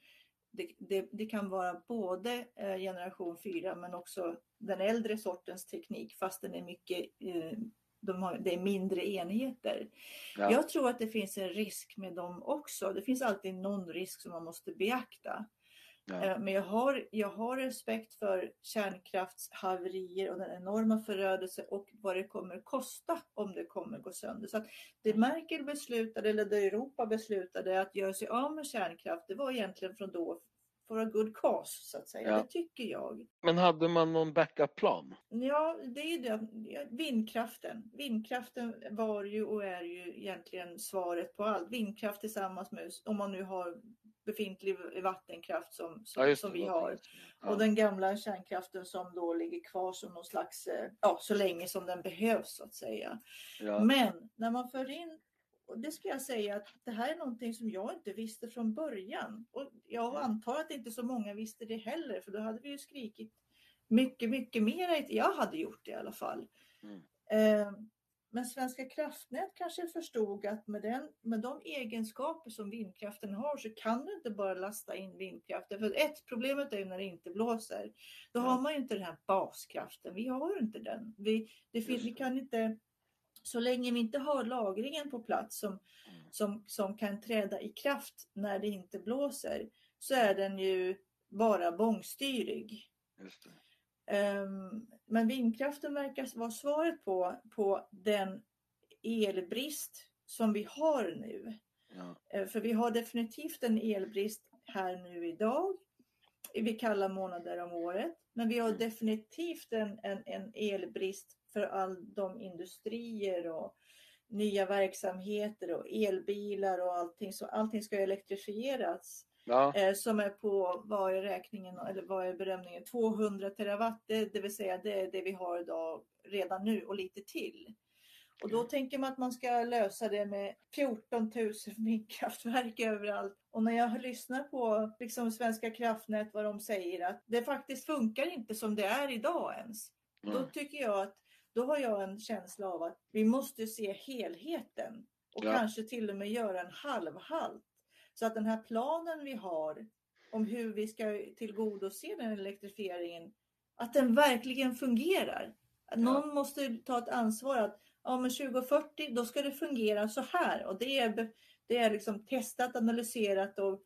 det, det, det kan vara både eh, generation 4 men också den äldre sortens teknik fast den är mycket eh, de har, det är mindre enheter. Ja. Jag tror att det finns en risk med dem också. Det finns alltid någon risk som man måste beakta. Ja. Eh, Men jag har, jag har respekt för kärnkraftshaverier och den enorma förödelse och vad det kommer kosta om det kommer gå sönder. Så att det Merkel beslutade, eller det Europa beslutade att göra sig av med kärnkraft, det var egentligen från då for a good cause, så att säga. Ja. Det tycker jag. Men hade man någon backup-plan? Ja, det är ju det. Ja, Vindkraften. Vindkraften var ju och är ju egentligen svaret på allt. Vindkraft tillsammans med, om man nu har befintlig vattenkraft som, som, Ja, som vi har. det. Och den gamla kärnkraften som då ligger kvar som någon slags, eh, ja så länge som den behövs så att säga. Ja. Men när man för in, och det ska jag säga att det här är någonting som jag inte visste från början. Och jag antar att inte så många visste det heller för då hade vi ju skrikit mycket, mycket mer. Jag hade gjort det i alla fall. Mm. Eh, Men Svenska kraftnät kanske förstod att med, den, med de egenskaper som vindkraften har så kan du inte bara lasta in vindkraften. För ett, problemet är ju när det inte blåser. Då har man ju inte den här baskraften. Vi har ju inte den. Vi, det vi kan inte, så länge vi inte har lagringen på plats som, Mm. som, som kan träda i kraft när det inte blåser så är den ju bara bångstyrig. Ehm, Men vindkraften verkar vara svaret på, på den elbrist som vi har nu. Ja. Eh, För vi har definitivt en elbrist här nu idag. vid kalla månader om året. Men vi har Mm. definitivt en, en, en elbrist för all de industrier och nya verksamheter och elbilar och allting. Så allting ska elektrifieras. Ja. Eh, som är på, vad är räkningen, eller vad är bedömningen, 200 terawatt, det, det vill säga det är det vi har idag redan nu och lite till. Och då tänker man att man ska lösa det med 14 000 vindkraftverk överallt. Och när jag lyssnar på liksom Svenska kraftnät vad de säger att det faktiskt funkar inte som det är idag ens. Mm. Då tycker jag att då har jag en känsla av att vi måste se helheten och ja. kanske till och med göra en halvhalt. Så att den här planen vi har om hur vi ska tillgodose den elektrifieringen, att den verkligen fungerar. Någon ja. måste ta ett ansvar att ja, men 2040 då ska det fungera så här och det är, det är liksom testat, analyserat och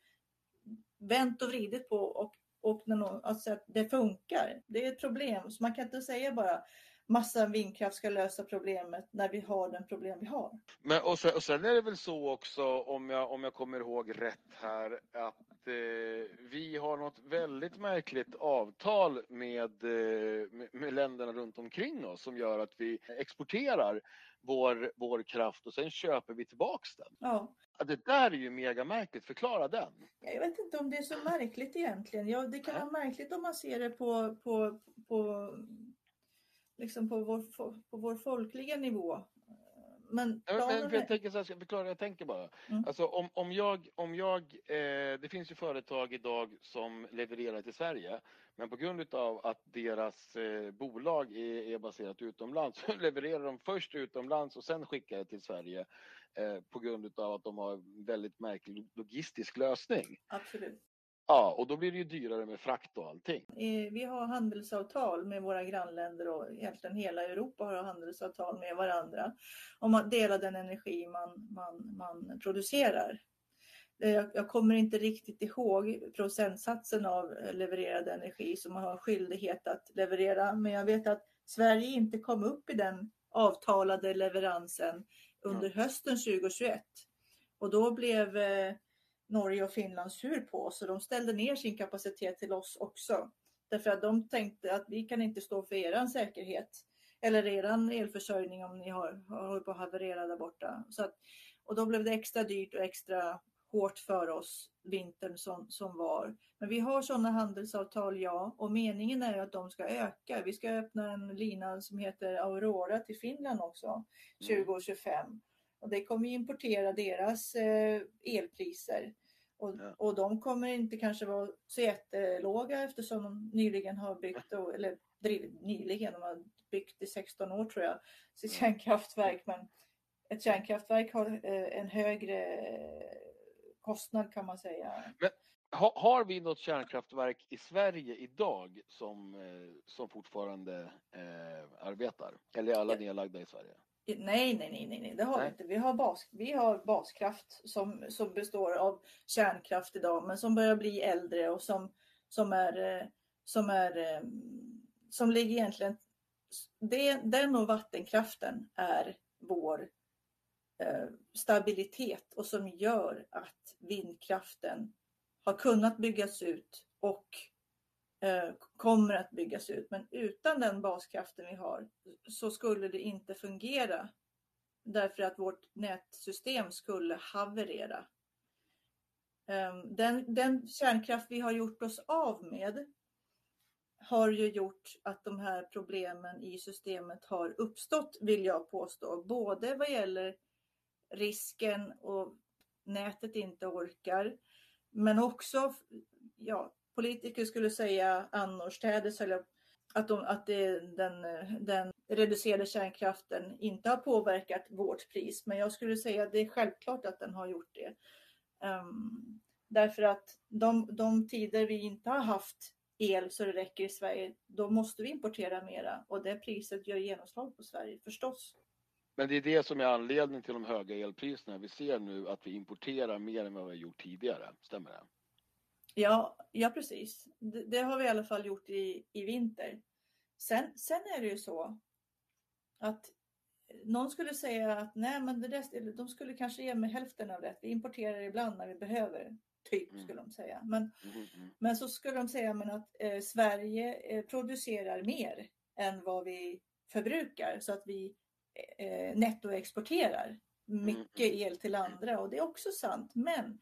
vänt och vridit på och, och när någon, alltså att det funkar. Det är ett problem så man kan inte säga bara massa vindkraft ska lösa problemet när vi har den problem vi har. Men, och, sen, och sen är det väl så också, om jag, om jag kommer ihåg rätt här, att eh, vi har något väldigt märkligt avtal med, eh, med, med, länderna runt omkring oss som gör att vi exporterar vår, vår kraft och sen köper vi tillbaks den. Ja. Det där är ju mega märkligt. Förklara den. Jag vet inte om det är så märkligt egentligen. Ja, det kan vara märkligt om man ser det på, på, på liksom på vår, på vår folkliga nivå. Men, ja, men jag tänker så här, jag förklara, jag tänker bara. Mm. Alltså om, om jag, om jag eh, det finns ju företag idag som levererar till Sverige, men på grund av att deras eh, bolag är, är baserat utomlands så levererar de först utomlands och sen skickar det till Sverige eh, på grund av att de har en väldigt märklig logistisk lösning. Absolut. Ja, och då blir det ju dyrare med frakt och allting. Vi har handelsavtal med våra grannländer och egentligen hela Europa har handelsavtal med varandra om att dela den energi man, man, man producerar. Jag kommer inte riktigt ihåg procentsatsen av levererad energi som man har skyldighet att leverera, men jag vet att Sverige inte kom upp i den avtalade leveransen under hösten 2021. Och då blev eh, Norge och Finland sur på oss och de ställde ner sin kapacitet till oss också. Därför att de tänkte att vi kan inte stå för er säkerhet eller er elförsörjning om ni har, har på att haverera där borta. Så att, och då blev det extra dyrt och extra hårt för oss vintern som, som var. Men vi har sådana handelsavtal, ja, och meningen är att de ska öka. Vi ska öppna en lina som heter Aurora till Finland också 2025. Och det kommer importera deras eh, elpriser. Och, ja. och de kommer inte kanske vara så jättelåga eftersom de nyligen har byggt, eller nyligen, de har byggt i 16 år tror jag, sitt kärnkraftverk. Men ett kärnkraftverk har eh, en högre kostnad kan man säga. Men har, har vi något kärnkraftverk i Sverige idag som, eh, som fortfarande eh, arbetar? Eller är alla nedlagda i Sverige? Nej, nej, nej, nej, det har nej. vi inte. Vi har, bas, vi har baskraft som, som består av kärnkraft idag, men som börjar bli äldre och som, som är, eh, som är, eh, som ligger egentligen, det, den och vattenkraften är vår eh, stabilitet och som gör att vindkraften har kunnat byggas ut och Eh, kommer att byggas ut. Men utan den baskraften vi har så skulle det inte fungera. Därför att vårt nätsystem skulle haverera. Ehm, den, den kärnkraft vi har gjort oss av med har ju gjort att de här problemen i systemet har uppstått, vill jag påstå. Både vad gäller risken och nätet inte orkar, men också ja, politiker skulle säga annorstädes eller att, de, att det, den, den reducerade kärnkraften inte har påverkat vårt pris. Men jag skulle säga att det är självklart att den har gjort det. Um, därför att de, de tider vi inte har haft el så det räcker i Sverige, då måste vi importera mera och det priset gör genomslag på Sverige förstås. Men det är det som är anledningen till de höga elpriserna. Vi ser nu att vi importerar mer än vad vi har gjort tidigare. Stämmer det? Ja, ja precis. Det, det, har vi i alla fall gjort i, i vinter. Sen, sen är det ju så att någon skulle säga att nej, men det där, de skulle kanske ge mig hälften av det. Vi importerar ibland när vi behöver. Typ mm. skulle de säga. Men, mm, mm. men så skulle de säga men att eh, Sverige eh, producerar mer än vad vi förbrukar så att vi eh, nettoexporterar mycket el till andra och det är också sant. Men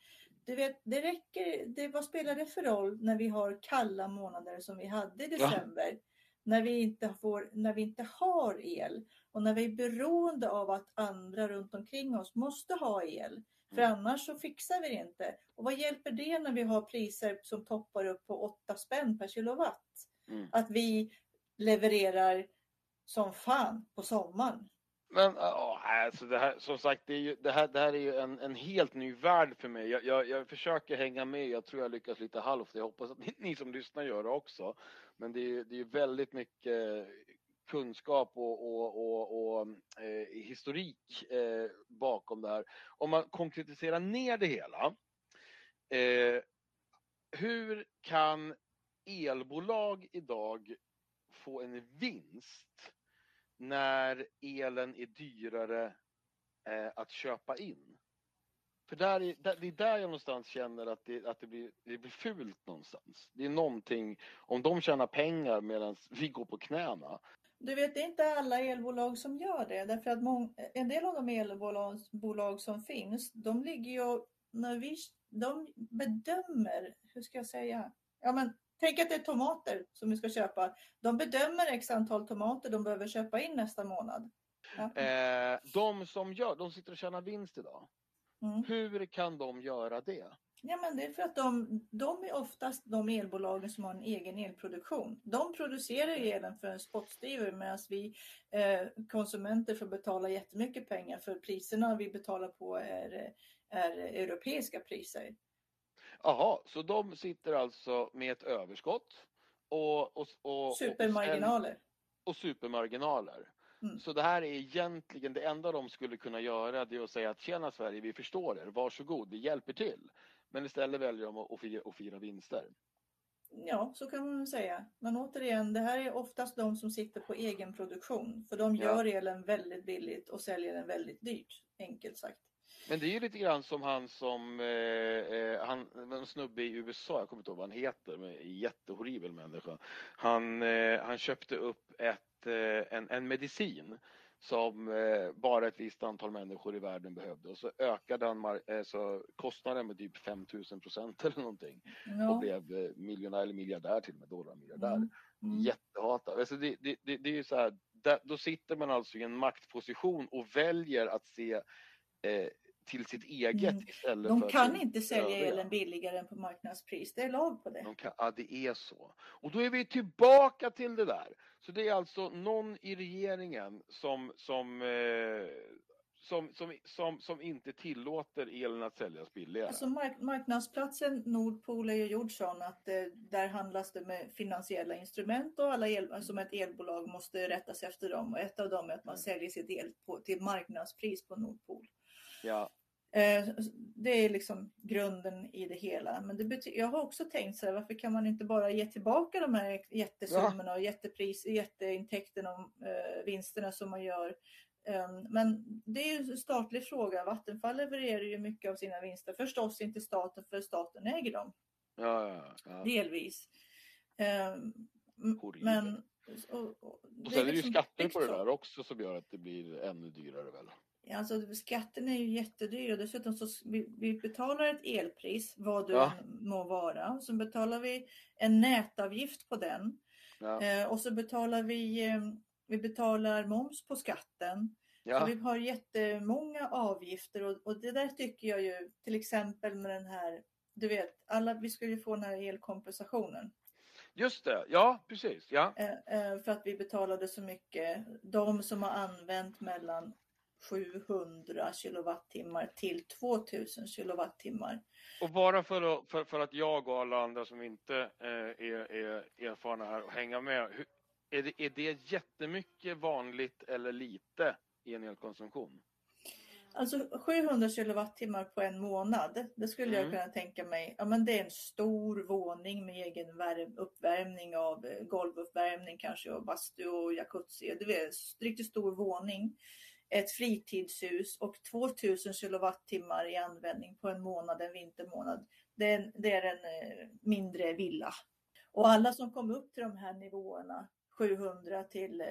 du vet, det räcker, det, vad spelar det för roll när vi har kalla månader som vi hade i december? Ja. när vi inte, får, när vi inte har el och när vi är beroende av att andra runt omkring oss måste ha el. För Mm. annars så fixar vi det inte. Och vad hjälper det när vi har priser som toppar upp på 8 spänn per kilowatt? Mm. Att vi levererar som fan på sommaren. Men åh, alltså det här, som sagt, det, är ju, det, här, det här är ju en, en helt ny värld för mig. Jag, jag, jag försöker hänga med, jag tror jag lyckas lite halvt. Jag hoppas att ni, ni som lyssnar gör det också. Men det är ju det är väldigt mycket kunskap och, och, och, och eh, historik eh, bakom det här. Om man konkretiserar ner det hela. Eh, hur kan elbolag idag få en vinst när elen är dyrare eh, att köpa in? För där är, där, det är där jag någonstans känner att det, att det, blir, det blir fult någonstans. Det är någonting, om de tjänar pengar medan vi går på knäna. Du vet, det är inte alla elbolag som gör det. Därför att mång, en del av de elbolag bolag som finns, de ligger ju när vi, de bedömer, hur ska jag säga? Ja, men tänk att det är tomater som vi ska köpa. De bedömer x antal tomater de behöver köpa in nästa månad. Ja. Eh, de som gör, de sitter och tjänar vinst idag. Mm. Hur kan de göra det? Ja, men det är för att de, de är oftast de elbolagen som har en egen elproduktion. De producerar elen för en spottstyver medan vi eh, konsumenter får betala jättemycket pengar för priserna vi betalar på är, är europeiska priser. Jaha, så de sitter alltså med ett överskott och, och, och, och, Supermarginaler. och supermarginaler. Mm. Så det här är egentligen det enda de skulle kunna göra det är att säga att tjena Sverige, vi förstår er, varsågod, vi hjälper till. Men istället väljer de att, fira, att fira vinster. Ja, så kan man säga. Men återigen, det här är oftast de som sitter på egen produktion. För de Ja. gör elen väldigt billigt och säljer den väldigt dyrt, enkelt sagt. Men det är ju lite grann som han som, eh, eh, han, en snubbe i USA, jag kommer inte ihåg vad han heter, men en jättehorribel människa. Han, eh, han köpte upp ett, eh, en, en medicin som eh, bara ett visst antal människor i världen behövde och så ökade han eh, så kostnaden med typ 5000 procent eller någonting och Ja. blev eh, miljonär eller miljardär till och med, dollarmiljardär. Mm. Mm. Jättehatad. Alltså det, det, det, det är ju så här, där, då sitter man alltså i en maktposition och väljer att se eh, till sitt eget Mm. istället De för kan till inte sälja övriga. elen billigare än på marknadspris. Det är lag på det. De kan, ja, det är så. Och då är vi tillbaka till det där. Så det är alltså någon i regeringen som, som, eh, som, som, som, som inte tillåter elen att säljas billigare. Alltså mark marknadsplatsen Nordpol är ju gjord sån att eh, där handlas det med finansiella instrument och alla el som ett elbolag måste rätta sig efter dem. Och ett av dem är att man Mm. säljer sitt el på, till marknadspris på Nordpol. Ja, det är liksom grunden i det hela. Men det jag har också tänkt så här, varför kan man inte bara ge tillbaka de här jättesummorna och jättepris, jätteintäkterna och eh, vinsterna som man gör. Eh, men det är ju en statlig fråga. Vattenfall levererar ju mycket av sina vinster. Förstås inte staten, för staten äger dem ja, ja. ja. delvis. Eh, m- Horribelt. men och, och, Och det sen är det ju liksom skatter på det där också som gör att det blir ännu dyrare väl? Alltså skatten är ju jättedyr och dessutom så vi, betalar ett elpris, vad du Ja. må vara. Så betalar vi en nätavgift på den. Ja, Eh, och så betalar vi, eh, vi betalar moms på skatten. Så ja. vi har jättemånga avgifter och, och det där tycker jag ju till exempel med den här, du vet, alla, vi skulle ju få den här elkompensationen. just det. Ja, precis. Ja. Eh, eh, för att vi betalade så mycket. De som har använt mellan 700 kilowattimmar till 2000 kilowattimmar. Och bara för att, för, för att jag och alla andra som inte eh, är, är erfarna här och hänga med. Hur, är, det, är det jättemycket vanligt eller lite i en elkonsumtion? Alltså 700 kilowattimmar på en månad. Det skulle Mm. jag kunna tänka mig. Ja, men det är en stor våning med egen värm, uppvärmning av eh, golvuppvärmning kanske och bastu och jacuzzi. Det är en riktigt stor våning. Ett fritidshus och 2000 kilowattimmar i användning på en månad, en vintermånad. Det är, en- det är en eh, mindre villa. Och alla som kom upp till de här nivåerna, 700 till, eh,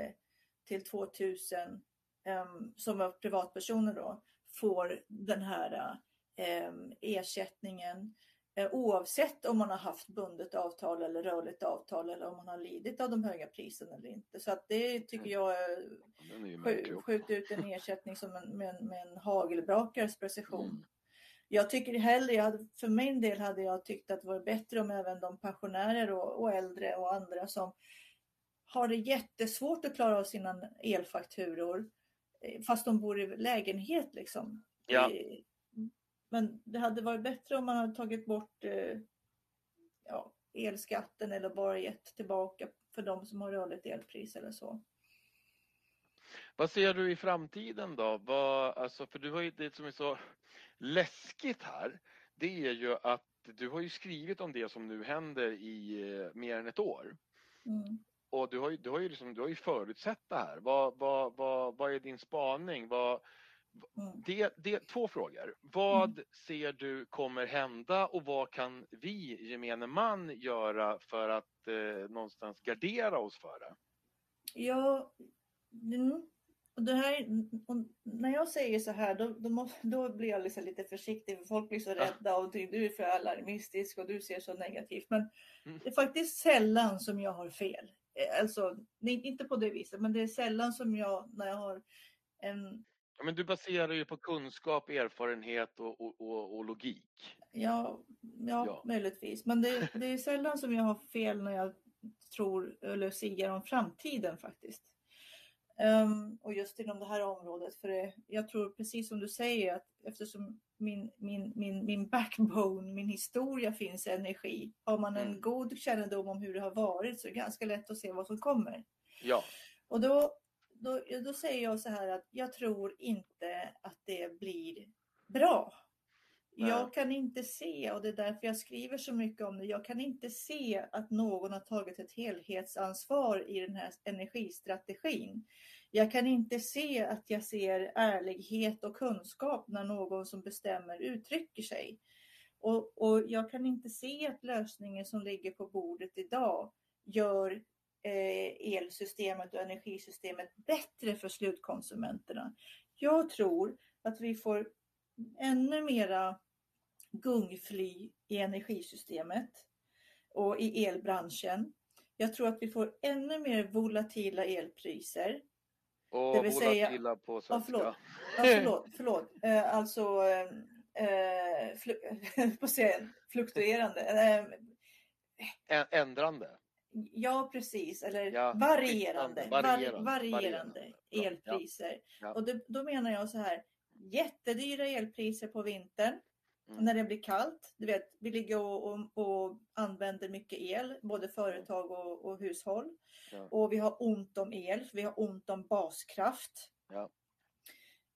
till 2000, ehm, som var privatpersoner då, får den här eh, ehm, ersättningen oavsett om man har haft bundet avtal eller rörligt avtal eller om man har lidit av de höga priserna eller inte. Så att det tycker Mm. jag är skjuta ut en ersättning som en, med, en, med en hagelbrakares precision. Mm. Jag tycker hellre, jag hade, för min del hade jag tyckt att det var bättre om även de pensionärer och, och äldre och andra som har det jättesvårt att klara av sina elfakturor eh, fast de bor i lägenhet liksom. Ja. Eh, Men det hade varit bättre om man hade tagit bort eh, ja, elskatten eller bara gett tillbaka för de som har rörligt elpris eller så. Vad ser du i framtiden då? Vad, alltså, för du har ju det som är så läskigt här. Det är ju att du har ju skrivit om det som nu händer i eh, mer än ett år. Mm. Och du har ju, du har ju, liksom, du har ju förutsett det här. Vad, vad, vad, vad är din spaning? Vad. Det, det, två frågor. Vad ser du kommer hända och vad kan vi gemene man göra för att eh, någonstans gardera oss för det? Ja, mm. det här, när jag säger så här då, då, då blir jag liksom lite försiktig för folk blir så rädda och du, du är för alarmistisk och du ser så negativt. Men Mm. det är faktiskt sällan som jag har fel. Eh, Alltså, inte på det viset, men det är sällan som jag, när jag har en, Ja, men du baserar ju på kunskap, erfarenhet och, och, och, och logik. ja, ja, Ja. möjligtvis. Men det, det är sällan som jag har fel när jag tror eller siar om framtiden faktiskt. Ehm, och just inom det här området. För det, jag tror precis som du säger att eftersom min, min, min, min backbone, min historia finns i energi. Har man en Mm. god kännedom om hur det har varit så är det ganska lätt att se vad som kommer. Ja, Och då, då, då säger jag så här att jag tror inte att det blir bra. Nej. Jag kan inte se, och det är därför jag skriver så mycket om det, jag kan inte se att någon har tagit ett helhetsansvar i den här energistrategin. Jag kan inte se att jag ser ärlighet och kunskap när någon som bestämmer uttrycker sig. Och, och jag kan inte se att lösningen som ligger på bordet idag gör elsystemet och energisystemet bättre för slutkonsumenterna. Jag tror att vi får ännu mera gungfly i energisystemet och i elbranschen. Jag tror att vi får ännu mer volatila elpriser. och Det vill säga- volatila på Ja, svenska. förlåt. Ja, förlåt, förlåt. Eh, alltså eh, flu, på scen, fluktuerande. Eh, Ä- Ändrande. Ja, precis. Eller Ja, varierande, varierande, varierande, varierande varierande. Ja, elpriser. ja. Och det, då menar jag så här, jättedyra elpriser på vintern Mm. när det blir kallt. Du vet, vi ligger och, och, och använder mycket el, både företag och, och hushåll. Och vi har ont om el, vi har ont om baskraft.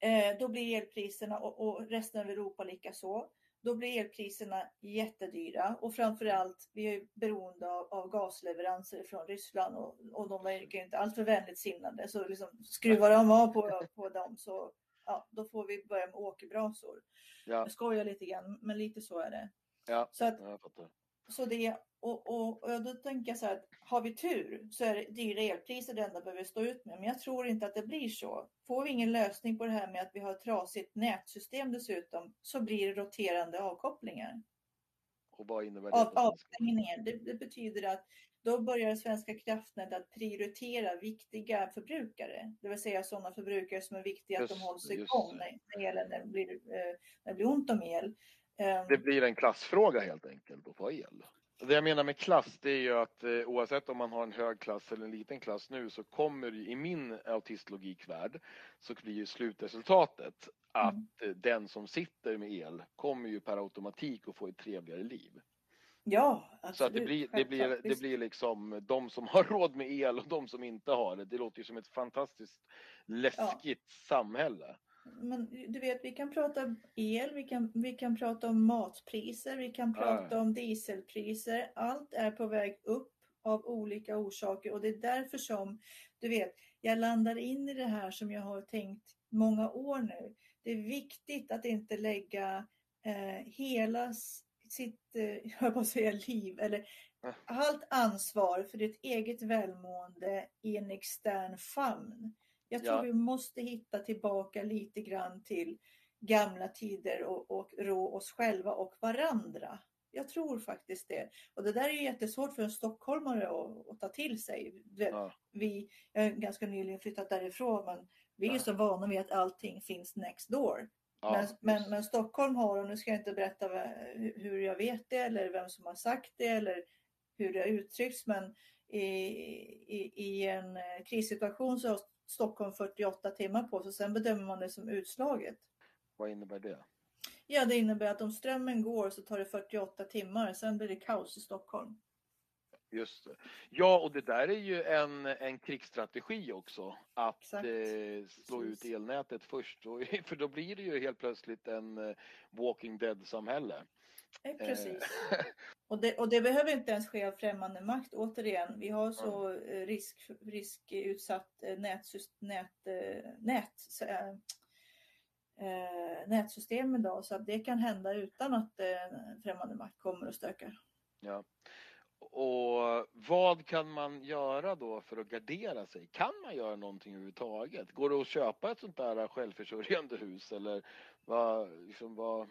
Eh, då blir elpriserna och, och resten av Europa lika så. Då blir elpriserna jättedyra och framförallt vi är beroende av, av gasleveranser från Ryssland och, och de verkar inte alltför vänligt sinnade. Så liksom skruvar de av på, på dem så ja, då får vi börja med åkerbrasor. Ja, Jag skojar lite grann, men lite så är det. ja, Så, att. Så det, och, och, och då tänker jag så här att har vi tur så är det dyra elpriser det enda vi behöver stå ut med. Men jag tror inte att det blir så. Får vi ingen lösning på det här med att vi har ett trasigt nätsystem dessutom så blir det roterande avkopplingar. Och vad innebär det? Av, avstängningar. Det, det betyder att då börjar Svenska kraftnät att prioritera viktiga förbrukare. Det vill säga sådana förbrukare som är viktiga att Just de hålls igång när, elen, när, det blir, eh, när det blir ont om el. Ehm, Det blir en klassfråga helt enkelt att få el. Det jag menar med klass det är ju att eh, oavsett om man har en hög klass eller en liten klass nu så kommer i min autistlogikvärld så blir ju slutresultatet att Mm. den som sitter med el kommer ju per automatik att få ett trevligare liv. Ja, Så att absolut. det blir, det, blir, det blir liksom de som har råd med el och de som inte har det. Det låter ju som ett fantastiskt läskigt samhälle. Men du vet, vi kan prata el, vi kan, vi kan prata om matpriser, vi kan prata Ja. om dieselpriser. Allt är på väg upp av olika orsaker och det är därför som, du vet, jag landar in i det här som jag har tänkt många år nu. Det är viktigt att inte lägga eh, hela sitt, eh, jag att säga liv, eller Ja. allt ansvar för ditt eget välmående i en extern famn. Jag tror Ja. vi måste hitta tillbaka lite grann till gamla tider och, och rå oss själva och varandra. Jag tror faktiskt det. Och det där är jättesvårt för en stockholmare att, att ta till sig. Ja. Vi, jag har ganska nyligen flyttat därifrån men vi är ja. så vana vid att allting finns next door. Ja, men, men, men, Stockholm har, och nu ska jag inte berätta hur jag vet det eller vem som har sagt det eller hur det har uttryckts, men i, i, i en eh, krissituation så har Stockholm 48 timmar på sig, sen bedömer man det som utslaget. Vad innebär det? Ja, det innebär att om strömmen går så tar det 48 timmar, sen blir det kaos i Stockholm. Just det. Ja, och det där är ju en, en krigsstrategi också. Att eh, slå Precis. ut elnätet först. Och, för då blir det ju helt plötsligt en eh, Walking Dead-samhälle. Eh, precis. och, det, och det behöver inte ens ske av främmande makt. Återigen, vi har så mm. risk, riskutsatt eh, nät, nät, nät, nätsystem idag så att det kan hända utan att främmande makt kommer och stökar. Ja. Och vad kan man göra då för att gardera sig? Kan man göra någonting överhuvudtaget? Går det att köpa ett sånt där självförsörjande hus eller vad, liksom vad...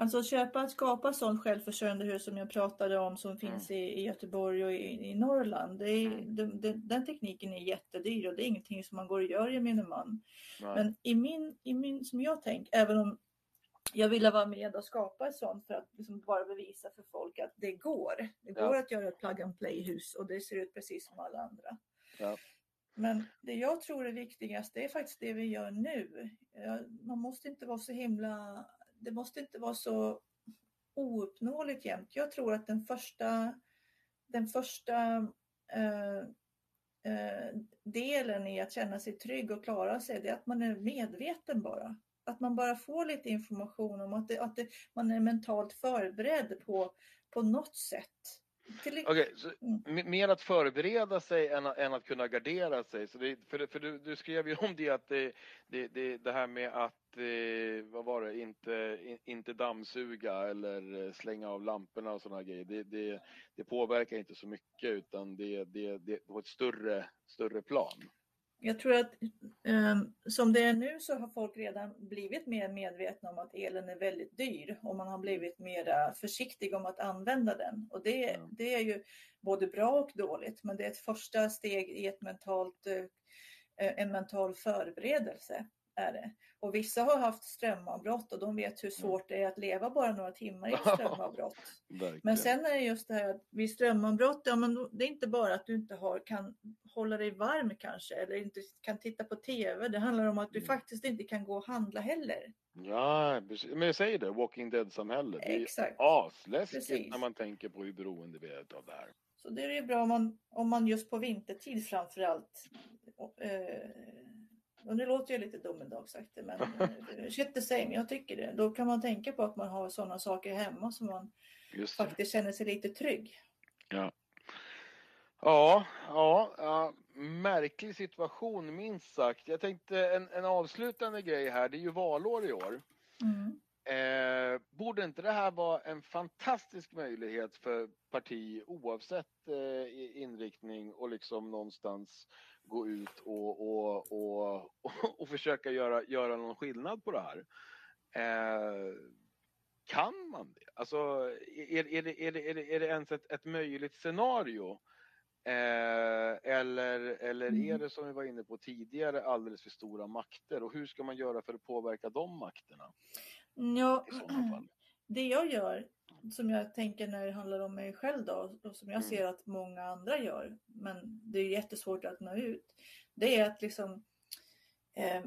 Alltså köpa, skapa sånt självförsörjande hus som jag pratade om som finns mm. i, i, Göteborg och i, i Norrland. Är, mm. det, det, den tekniken är jättedyr och det är ingenting som man går och gör gemene man. Nej. Men i min, i min, som jag tänker, även om jag ville vara med och skapa ett sånt för att liksom bara bevisa för folk att det går. Det går ja. att göra ett plug and play hus och det ser ut precis som alla andra. Ja. Men det jag tror är viktigast det är faktiskt det vi gör nu. Man måste inte vara så himla, det måste inte vara så ouppnåeligt jämt. Jag tror att den första, den första eh, eh, delen i att känna sig trygg och klara sig, det är att man är medveten bara att man bara får lite information om att, det, att det, man är mentalt förberedd på, på något sätt. Okej, okay, så mm. mer att förbereda sig än, än, att kunna gardera sig. Så det, för för du, du, skrev ju om det att det, det, det, det här med att, eh, vad var det, inte, inte dammsuga eller slänga av lamporna och sådana grejer. Det, det, det påverkar inte så mycket utan det, det, det på ett större, större plan. Jag tror att um, som det är nu så har folk redan blivit mer medvetna om att elen är väldigt dyr och man har blivit mer försiktig om att använda den. Och det, mm. det är ju både bra och dåligt, men det är ett första steg i ett mentalt, uh, en mental förberedelse är det. Och vissa har haft strömavbrott och de vet hur svårt det är att leva bara några timmar i ett strömavbrott. men sen är det just det här att vid strömavbrott, ja, men det är inte bara att du inte har, kan hålla dig varm kanske eller inte kan titta på TV. Det handlar om att du mm. faktiskt inte kan gå och handla heller. Ja, men jag säger det, Walking Dead-samhället. Det är asläskigt när man tänker på hur beroende vi är av det här. Så det är ju bra om man, om man just på vintertid framförallt eh, och nu låter jag lite domedagsaktig men eh, shit the same, jag tycker det. Då kan man tänka på att man har sådana saker hemma som man faktiskt känner sig lite trygg. Ja. Ja, ja, ja, märklig situation minst sagt. Jag tänkte en, en avslutande grej här, det är ju valår i år. Mm. Eh, borde inte det här vara en fantastisk möjlighet för parti oavsett eh, inriktning och liksom någonstans gå ut och, och, och, och, försöka göra, göra någon skillnad på det här. Eh, kan man det? Alltså, är, är, det, är, det, är, det, är det ens ett, ett möjligt scenario? Eh, eller eller mm. är det som vi var inne på tidigare alldeles för stora makter? Och hur ska man göra för att påverka de makterna? Ja, det jag gör som jag tänker när det handlar om mig själv då och som jag mm. ser att många andra gör, men det är jättesvårt att nå ut. Det är att liksom eh,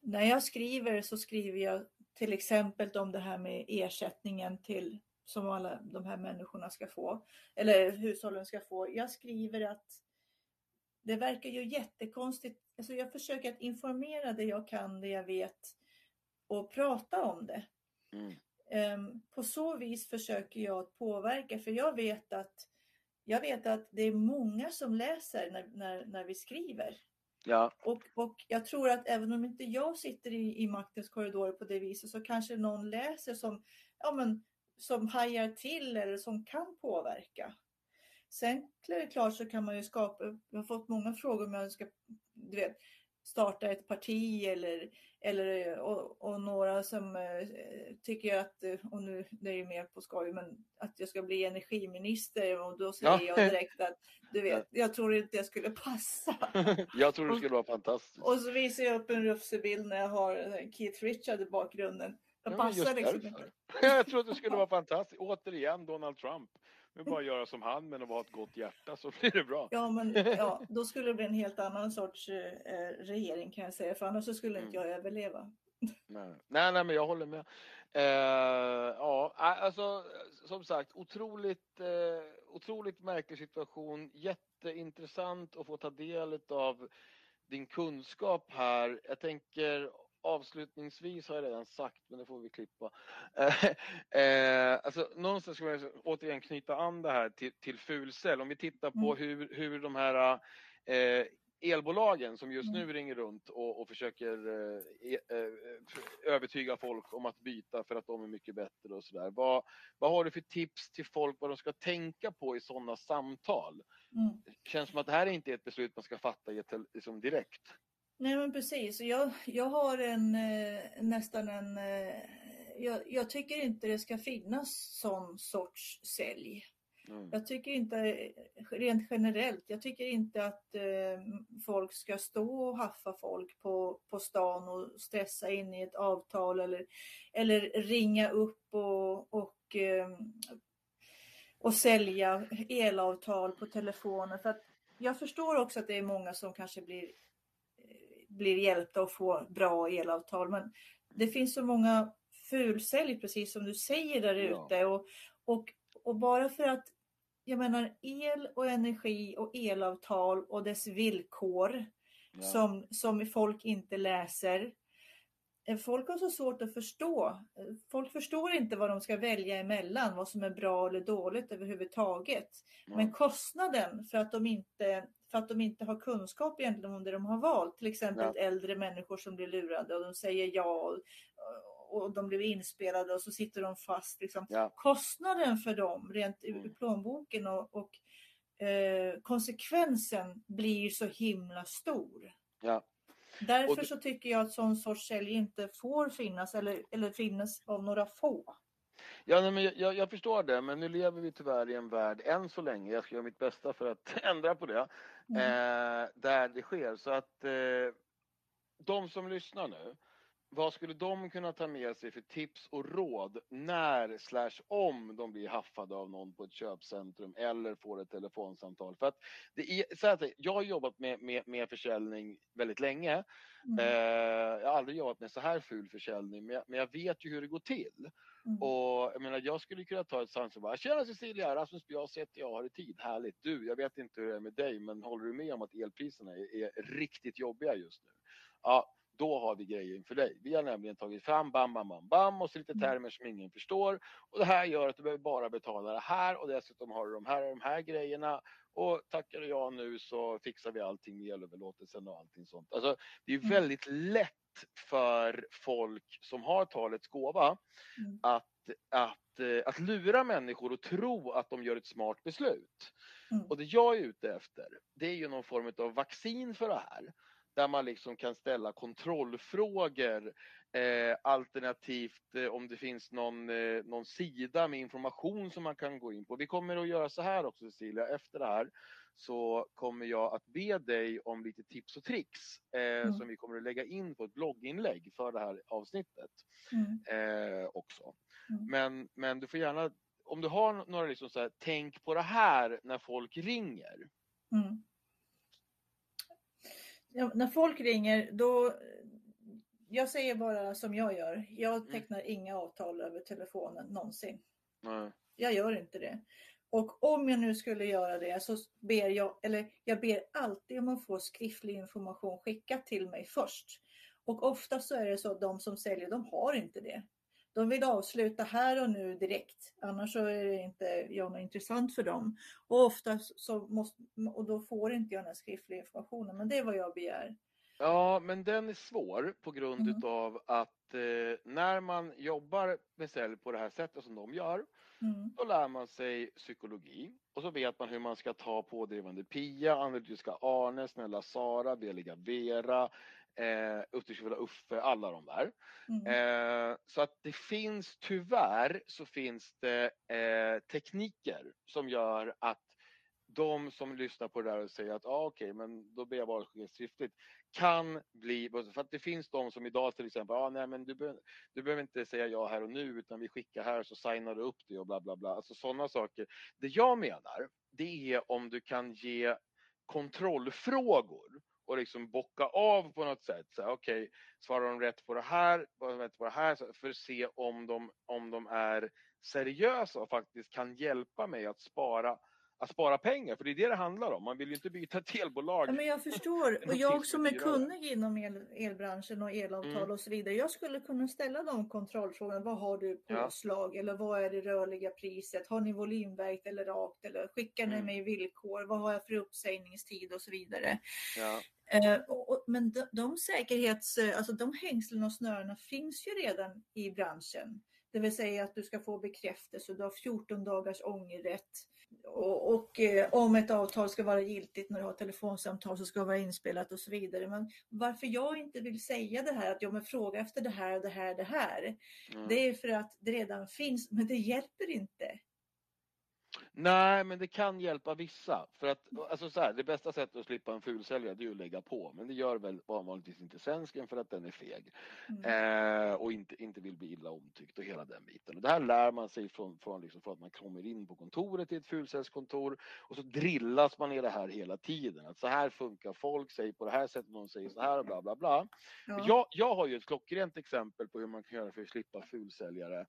när jag skriver så skriver jag till exempel om det här med ersättningen till som alla de här människorna ska få eller hushållen ska få. Jag skriver att det verkar ju jättekonstigt. Alltså jag försöker att informera det jag kan, det jag vet och prata om det. Mm. Ehm, på så vis försöker jag att påverka för jag vet att jag vet att det är många som läser när, när, när vi skriver. Ja. Och, och jag tror att även om inte jag sitter i, i maktens korridorer på det viset så kanske någon läser som, ja, men, som hajar till eller som kan påverka. Sen klart så kan man ju skapa, jag har fått många frågor om jag ska, du vet, starta ett parti eller, eller och, och några som eh, tycker att, och nu det är ju mer på skoj, men att jag ska bli energiminister och då säger ja. jag direkt att du vet, jag tror inte jag skulle passa. jag tror det skulle vara fantastiskt. Och så visar jag upp en rufsig bild när jag har Keith Richard i bakgrunden. Jag passar liksom inte. jag tror att det skulle vara fantastiskt. Återigen Donald Trump. Men bara göra som han men att ha ett gott hjärta så blir det bra. Ja, men ja, då skulle det bli en helt annan sorts eh, regering kan jag säga. För annars så skulle mm. inte jag överleva. Nej. nej, nej, men jag håller med. Eh, ja, alltså som sagt otroligt, eh, otroligt märklig situation. Jätteintressant att få ta del av din kunskap här. Jag tänker avslutningsvis har jag redan sagt, men det får vi klippa. eh, alltså, någonstans ska man återigen knyta an det här till, till fulcell. Om vi tittar på mm. hur, hur de här eh, elbolagen som just mm. nu ringer runt och, och försöker eh, e, eh, övertyga folk om att byta för att de är mycket bättre och sådär. Vad, vad har du för tips till folk vad de ska tänka på i sådana samtal? Mm. Det känns som att det här är inte ett beslut man ska fatta liksom direkt. Nej men precis. Jag, jag har en eh, nästan en... Eh, jag, jag, tycker inte det ska finnas sån sorts sälj. Mm. Jag tycker inte, rent generellt, jag tycker inte att eh, folk ska stå och haffa folk på, på stan och stressa in i ett avtal eller, eller ringa upp och, och, eh, och sälja elavtal på telefonen. För att jag förstår också att det är många som kanske blir blir hjälpta och får bra elavtal. Men det finns så många fulsälj, precis som du säger där ute. Ja. Och, och, och bara för att, jag menar el och energi och elavtal och dess villkor ja. som, som folk inte läser. Eh, folk har så svårt att förstå. Folk förstår inte vad de ska välja emellan, vad som är bra eller dåligt överhuvudtaget. Ja. Men kostnaden för att de inte för att de inte har kunskap egentligen om det de har valt. Till exempel ja. äldre människor som blir lurade och de säger ja och, och de blir inspelade och så sitter de fast. Liksom. Ja. Kostnaden för dem rent mm. ur plånboken och, och eh, konsekvensen blir så himla stor. Ja. Därför och... så tycker jag att sån sorts sälj inte får finnas eller, eller finnas av några få. Ja, nej, men jag, jag, förstår det, men nu lever vi tyvärr i en värld, än så länge, jag ska göra mitt bästa för att ändra på det, mm. eh, där det sker. Så att eh, de som lyssnar nu, vad skulle de kunna ta med sig för tips och råd när slash om de blir haffade av någon på ett köpcentrum eller får ett telefonsamtal? För att det är, så att jag har jobbat med, med, med försäljning väldigt länge. Mm. Eh, jag har aldrig jobbat med så här ful försäljning, men jag, men jag vet ju hur det går till. Mm. Och jag menar, jag skulle kunna ta ett samtal och bara Tjena Cecilia, Rasmus Bias heter jag, har du tid? Härligt. Du, jag vet inte hur det är med dig, men håller du med om att elpriserna är, är riktigt jobbiga just nu? Ja, då har vi grejen för dig. Vi har nämligen tagit fram bam, bam, bam, bam och så lite mm. termer som ingen förstår. Och det här gör att du behöver bara betala det här och dessutom har du de här de här grejerna. Och tackar du ja nu så fixar vi allting med elöverlåtelsen och allting sånt. Alltså, det är mm. väldigt lätt för folk som har talets gåva mm. att, att, eh, att lura människor och tro att de gör ett smart beslut. Mm. Och det jag är ute efter, det är ju någon form av vaccin för det här där man liksom kan ställa kontrollfrågor eh, alternativt eh, om det finns någon, eh, någon sida med information som man kan gå in på. Vi kommer att göra så här också Cecilia, efter det här så kommer jag att be dig om lite tips och tricks eh, mm. som vi kommer att lägga in på ett blogginlägg för det här avsnittet mm. eh, också. Mm. Men, men du får gärna, om du har några liksom så här, tänk på det här när folk ringer. När folk ringer då, jag säger bara som jag gör. Jag mm. tecknar mm. inga avtal över telefonen någonsin. Nej. Jag gör inte det. Och om jag nu skulle göra det så ber jag, eller jag ber alltid om att få skriftlig information skickat till mig först. Och ofta så är det så att de som säljer, de har inte det. De vill avsluta här och nu direkt, annars så är det inte jag något intressant för dem. Och ofta så måste, och då får inte jag den skriftliga informationen, men det är vad jag begär. Ja, men den är svår på grund Mm. utav att eh, när man jobbar med sälj på det här sättet som de gör, Mm. då lär man sig psykologi och så vet man hur man ska ta pådrivande Pia, analytiska Arne, snälla Sara, veliga Vera, eh, utåtriktade Uffe, alla de där. Mm. Eh, så att det finns tyvärr så finns det eh, tekniker som gör att de som lyssnar på det där och säger att ah, okej, men då ber jag bara skicka skriftligt kan bli, för att det finns de som idag till exempel, ah, nej men du, behöver, du behöver inte säga ja här och nu utan vi skickar här så signar du upp det och bla bla bla. Alltså sådana saker. Det jag menar, det är om du kan ge kontrollfrågor och liksom bocka av på något sätt. Okej, okay, svarar de rätt på det här, rätt på det här, för att se om de, om de är seriösa och faktiskt kan hjälpa mig att spara, att spara pengar. För det är det det handlar om. Man vill ju inte byta ett elbolag. Ja, men jag förstår. Och jag som är kunnig inom el, elbranschen och elavtal Mm. och så vidare. Jag skulle kunna ställa de kontrollfrågorna. Vad har du Ja. påslag? Eller vad är det rörliga priset? Har ni volymverkt eller rakt? Eller skickar ni Mm. mig villkor? Vad har jag för uppsägningstid och så vidare? Ja. Eh, och, och, men de, de säkerhets, alltså de hängslen och snörena finns ju redan i branschen. Det vill säga att du ska få bekräftelse, du har 14 dagars ångerrätt. Och, och eh, om ett avtal ska vara giltigt när du har telefonsamtal så ska det vara inspelat och så vidare. Men varför jag inte vill säga det här att jag men fråga efter det här det här det här. Mm. Det är för att det redan finns, men det hjälper inte. Nej, men det kan hjälpa vissa. För att, alltså så här, det bästa sättet att slippa en fulsäljare det är att lägga på. Men det gör väl vanligtvis inte svensken för att den är feg. Mm. Eh, och inte, inte vill bli illa omtyckt och hela den biten. Och det här lär man sig från, från, liksom, från att man kommer in på kontoret i ett fulsäljskontor och så drillas man i det här hela tiden. Att så här funkar folk, säger på det här sättet, någon säger så här och bla bla bla. Ja. Jag, jag har ju ett klockrent exempel på hur man kan göra för att slippa fulsäljare.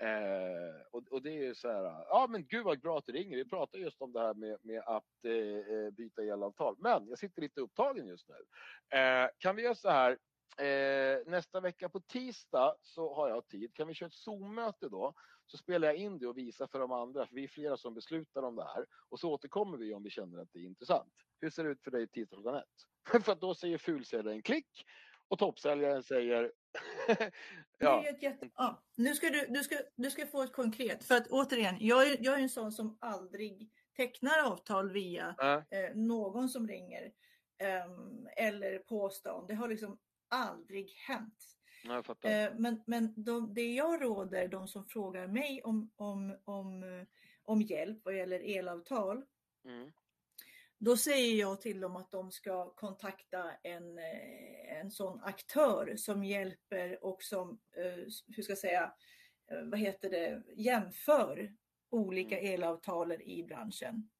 Eh, och, och det är ju så här, ja men gud vad bra att du ringer. Vi pratar just om det här med, med att eh, eh, byta elavtal. Men jag sitter lite upptagen just nu. Eh, kan vi göra så här? Eh, nästa vecka på tisdag så har jag tid. Kan vi köra ett Zoom-möte då? Så spelar jag in det och visar för de andra, för vi är flera som beslutar om det här. Och så återkommer vi om vi känner att det är intressant. Hur ser det ut för dig tisdag klockan ett? för att då säger fulsäljaren klick och toppsäljaren säger ja. jätte... ja. nu ska du, du, ska, du ska få ett konkret. För att återigen, jag är, jag är en sån som aldrig tecknar avtal via Ja, eh, någon som ringer. ehm, eller på stan. Det har liksom aldrig hänt. fattar. Eh, men men de, det jag råder de som frågar mig om, om, om, eh, om hjälp vad gäller elavtal. Mm. Då säger jag till dem att de ska kontakta en, eh, en sån aktör som hjälper och som, eh, hur ska jag säga, eh, vad heter det, jämför olika elavtal i branschen.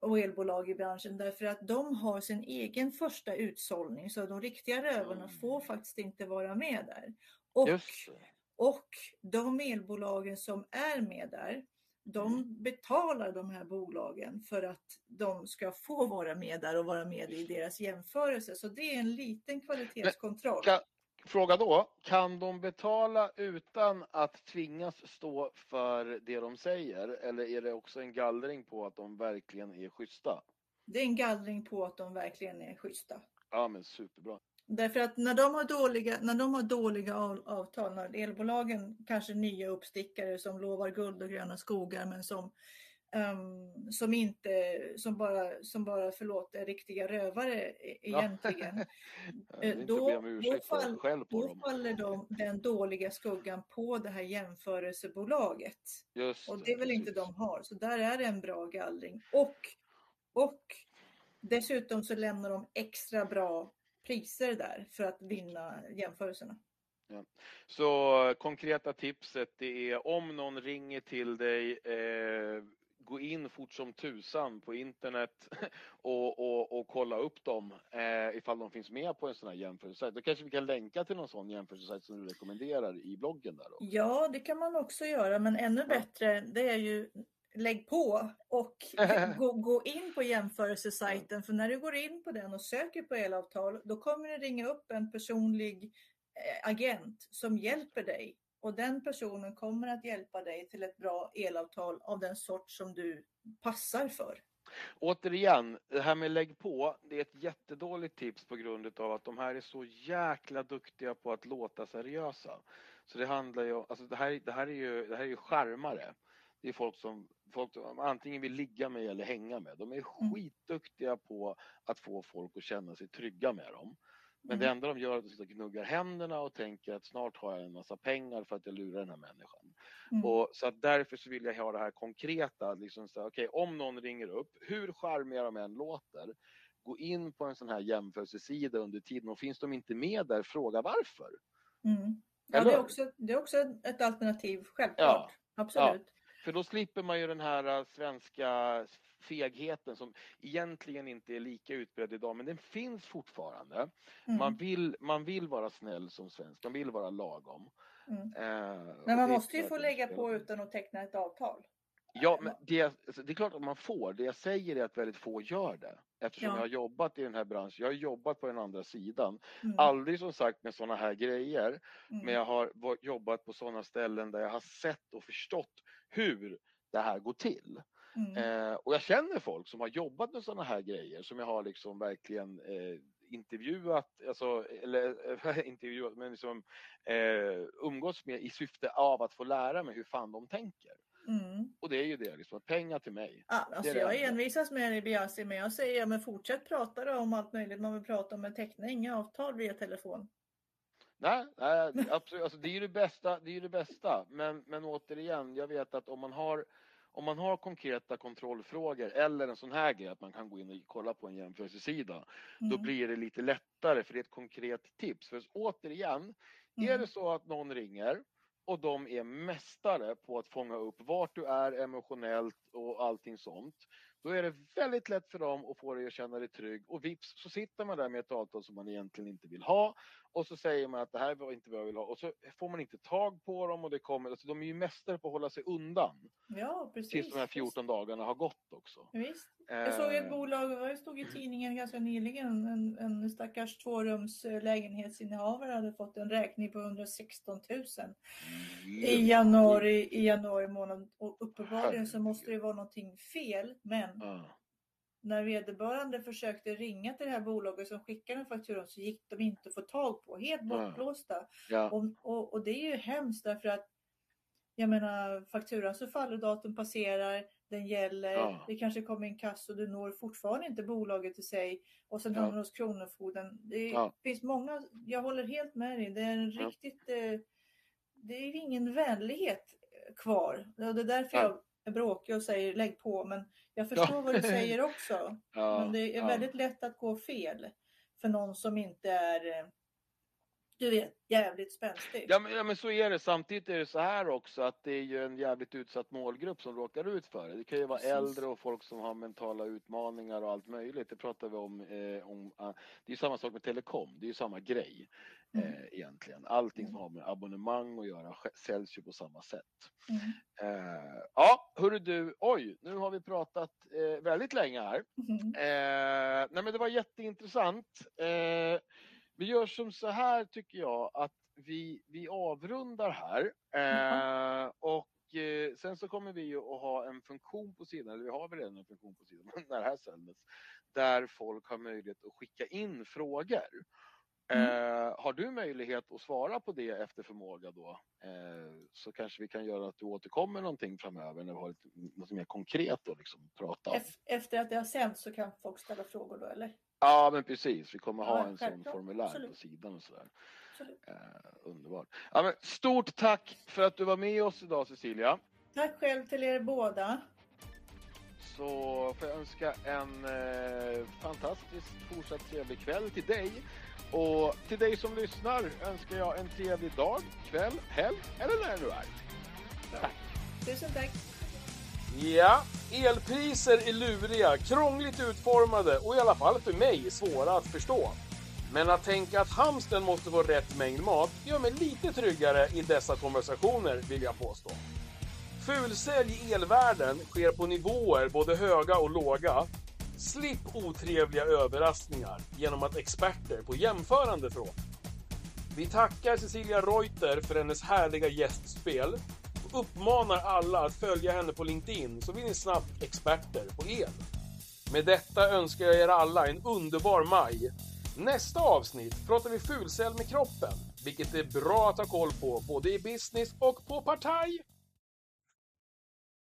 Och elbolag i branschen. Därför att de har sin egen första utsållning så de riktiga rövarna Mm. får faktiskt inte vara med där. Och, och de elbolagen som är med där, de Mm. betalar de här bolagen för att de ska få vara med där och vara med i deras jämförelse. Så det är en liten kvalitetskontroll. Kan, fråga då, kan de betala utan att tvingas stå för det de säger? Eller är det också en gallring på att de verkligen är schyssta? Det är en gallring på att de verkligen är schyssta. Ja men superbra. Därför att när de har dåliga, när de har dåliga av- avtal, när elbolagen kanske nya uppstickare som lovar guld och gröna skogar men som, ehm, som inte, som bara, som bara förlåt, är riktiga rövare e- egentligen. Vill inte då- då fall- Då faller de, den dåliga skuggan på det här jämförelsebolaget. Just Och det är väl inte precis. de har. Så där är det en bra gallring. Och, och dessutom så lämnar de extra bra priser där för att vinna jämförelserna. Så eh, konkreta tipset det är om någon ringer till dig, eh, gå in fort som tusan på internet och, och, och kolla upp dem eh, ifall de finns med på en sån här jämförelsesajt. Då kanske vi kan länka till någon sån jämförelsesajt som du rekommenderar i bloggen där då. Ja, det kan man också göra, men ännu bättre det är ju lägg på och gå, gå in på jämförelsesajten. För när du går in på den och söker på elavtal, då kommer det ringa upp en personlig eh, agent som hjälper dig. Och den personen kommer att hjälpa dig till ett bra elavtal av den sort som du passar för. Återigen, det här med lägg på, det är ett jättedåligt tips på grund av att de här är så jäkla duktiga på att låta seriösa. Så det handlar ju om, alltså det här, det här är ju, det här är ju skärmare. Det är folk som, folk som antingen vill ligga med eller hänga med. De är Mm. skitduktiga på att få folk att känna sig trygga med dem. Men Mm. det enda de gör är att de sitter och gnuggar händerna och tänker att snart har jag en massa pengar för att jag lurar den här människan. Mm. Och, så att därför så vill jag ha det här konkreta. Liksom så, här, okej, om någon ringer upp, hur charmiga de än låter, gå in på en sån här jämförelsesida under tiden och finns de inte med där, fråga varför. Mm. Ja, Eller det är också, det är också ett alternativ, självklart. Absolut. För då slipper man ju den här äh, svenska fegheten som egentligen inte är lika utbredd idag, men den finns fortfarande. Mm. Man, vill, man vill vara snäll som svensk, man vill vara lagom. Mm. Eh, Men man måste ju få lägga på utan att teckna ett avtal. Ja, men det, alltså, det är klart att man får. Det jag säger är att väldigt få gör det. Eftersom Ja. jag har jobbat i den här branschen. Jag har jobbat på den andra sidan. Mm. Aldrig som sagt med sådana här grejer. Mm. Men jag har jobbat på sådana ställen där jag har sett och förstått hur det här går till. Mm. Eh, och jag känner folk som har jobbat med sådana här grejer som jag har liksom verkligen eh, intervjuat, alltså, eller eh, intervjuat, men liksom eh, umgås med i syfte av att få lära mig hur fan de tänker. Mm. Och det är ju det, liksom, pengar till mig. Ja, alltså det är det jag enda. envisas med det Biasi, men jag säger ja, men fortsätt prata om allt möjligt man vill prata om, teckna inga avtal via telefon. Nej, nej absolut. Alltså, det är ju det bästa. Det är det bästa. Men, men återigen, jag vet att om man har om man har konkreta kontrollfrågor eller en sån här grej att man kan gå in och kolla på en jämförelsesida, då Mm. blir det lite lättare för det är ett konkret tips. För återigen, är Mm. det så att någon ringer och de är mästare på att fånga upp vart du är emotionellt och allting sånt, då är det väldigt lätt för dem att få dig att känna dig trygg och vips så sitter man där med ett avtal som man egentligen inte vill ha och så säger man att det här var inte vad jag vill ha och så får man inte tag på dem och det kommer, alltså de är ju mästare på att hålla sig undan Ja, precis. tills de här 14 dagarna har gått också. Visst. Jag såg ett Eh, bolag, det stod i tidningen ganska nyligen, en, en stackars tvårums eh, lägenhetsinnehavare hade fått en räkning på 116 000 i januari, i januari månad. Och uppenbarligen så måste det vara någonting fel, men Ja. när vederbörande försökte ringa till det här bolaget som skickade den fakturan så gick de inte att få tag på, helt bortblåsta. Ja. Och, och, och det är ju hemskt därför att jag menar fakturan så faller datum passerar, den gäller, Ja. det kanske kommer en kass och du når fortfarande inte bolaget i sig och sen Ja. hamnar hos Kronofogden. Det Ja. finns många, jag håller helt med dig, det är en riktigt, eh, det är ingen vänlighet kvar. Och det är därför Ja. jag är bråkig och säger lägg på, men jag förstår vad du säger också. Ja. Men det är ja. väldigt lätt att gå fel för någon som inte är, eh, du vet, jävligt spänstig. Ja men, ja men så är det. Samtidigt är det så här också att det är ju en jävligt utsatt målgrupp som råkar ut för det. Det kan ju vara Precis. äldre och folk som har mentala utmaningar och allt möjligt. Det pratar vi om. Eh, om ah, det är samma sak med telekom. Det är ju samma grej Mm. eh, egentligen. Allting som har med abonnemang att göra säljs ju på samma sätt. Mm. Eh, ja, hörru du. Oj, nu har vi pratat eh, väldigt länge här. Mhm. Eh, nej men det var jätteintressant. Eh, vi gör som så här tycker jag att vi, vi avrundar här. Och sen så kommer vi ju att ha en funktion på sidan, eller vi har väl redan en funktion på sidan när det här sändes, där folk har möjlighet att skicka in frågor. Eh, har du möjlighet att svara på det efter förmåga då? Eh, så kanske vi kan göra att du återkommer någonting framöver när vi har lite, något mer konkret att liksom prata om. Ef- Efter att det har sänts så kan folk ställa frågor då, eller? Ja, men precis. Vi kommer ha Ja, en sån formulär på Absolut. sidan och sådär. Eh, underbart. Ja, men stort tack för att du var med oss idag Cecilia. Tack själv till er båda. Så får jag önska en eh, fantastisk fortsatt trevlig kväll till dig. Och till dig som lyssnar önskar jag en trevlig dag, kväll, helg eller när det nu är. Tack. Tusen tack. Ja, elpriser är luriga, krångligt utformade och i alla fall för mig svåra att förstå. Men att tänka att hamsten måste få rätt mängd mat gör mig lite tryggare i dessa konversationer vill jag påstå. Fulsälj i elvärlden sker på nivåer både höga och låga. Slipp otrevliga överraskningar genom att experter på jämförande frågor. Vi tackar Cecilia Reuter för hennes härliga gästspel och uppmanar alla att följa henne på LinkedIn så blir ni snabbt experter på el. Med detta önskar jag er alla en underbar maj. Nästa avsnitt pratar vi fulcell med kroppen, vilket är bra att ha koll på både i business och på partaj.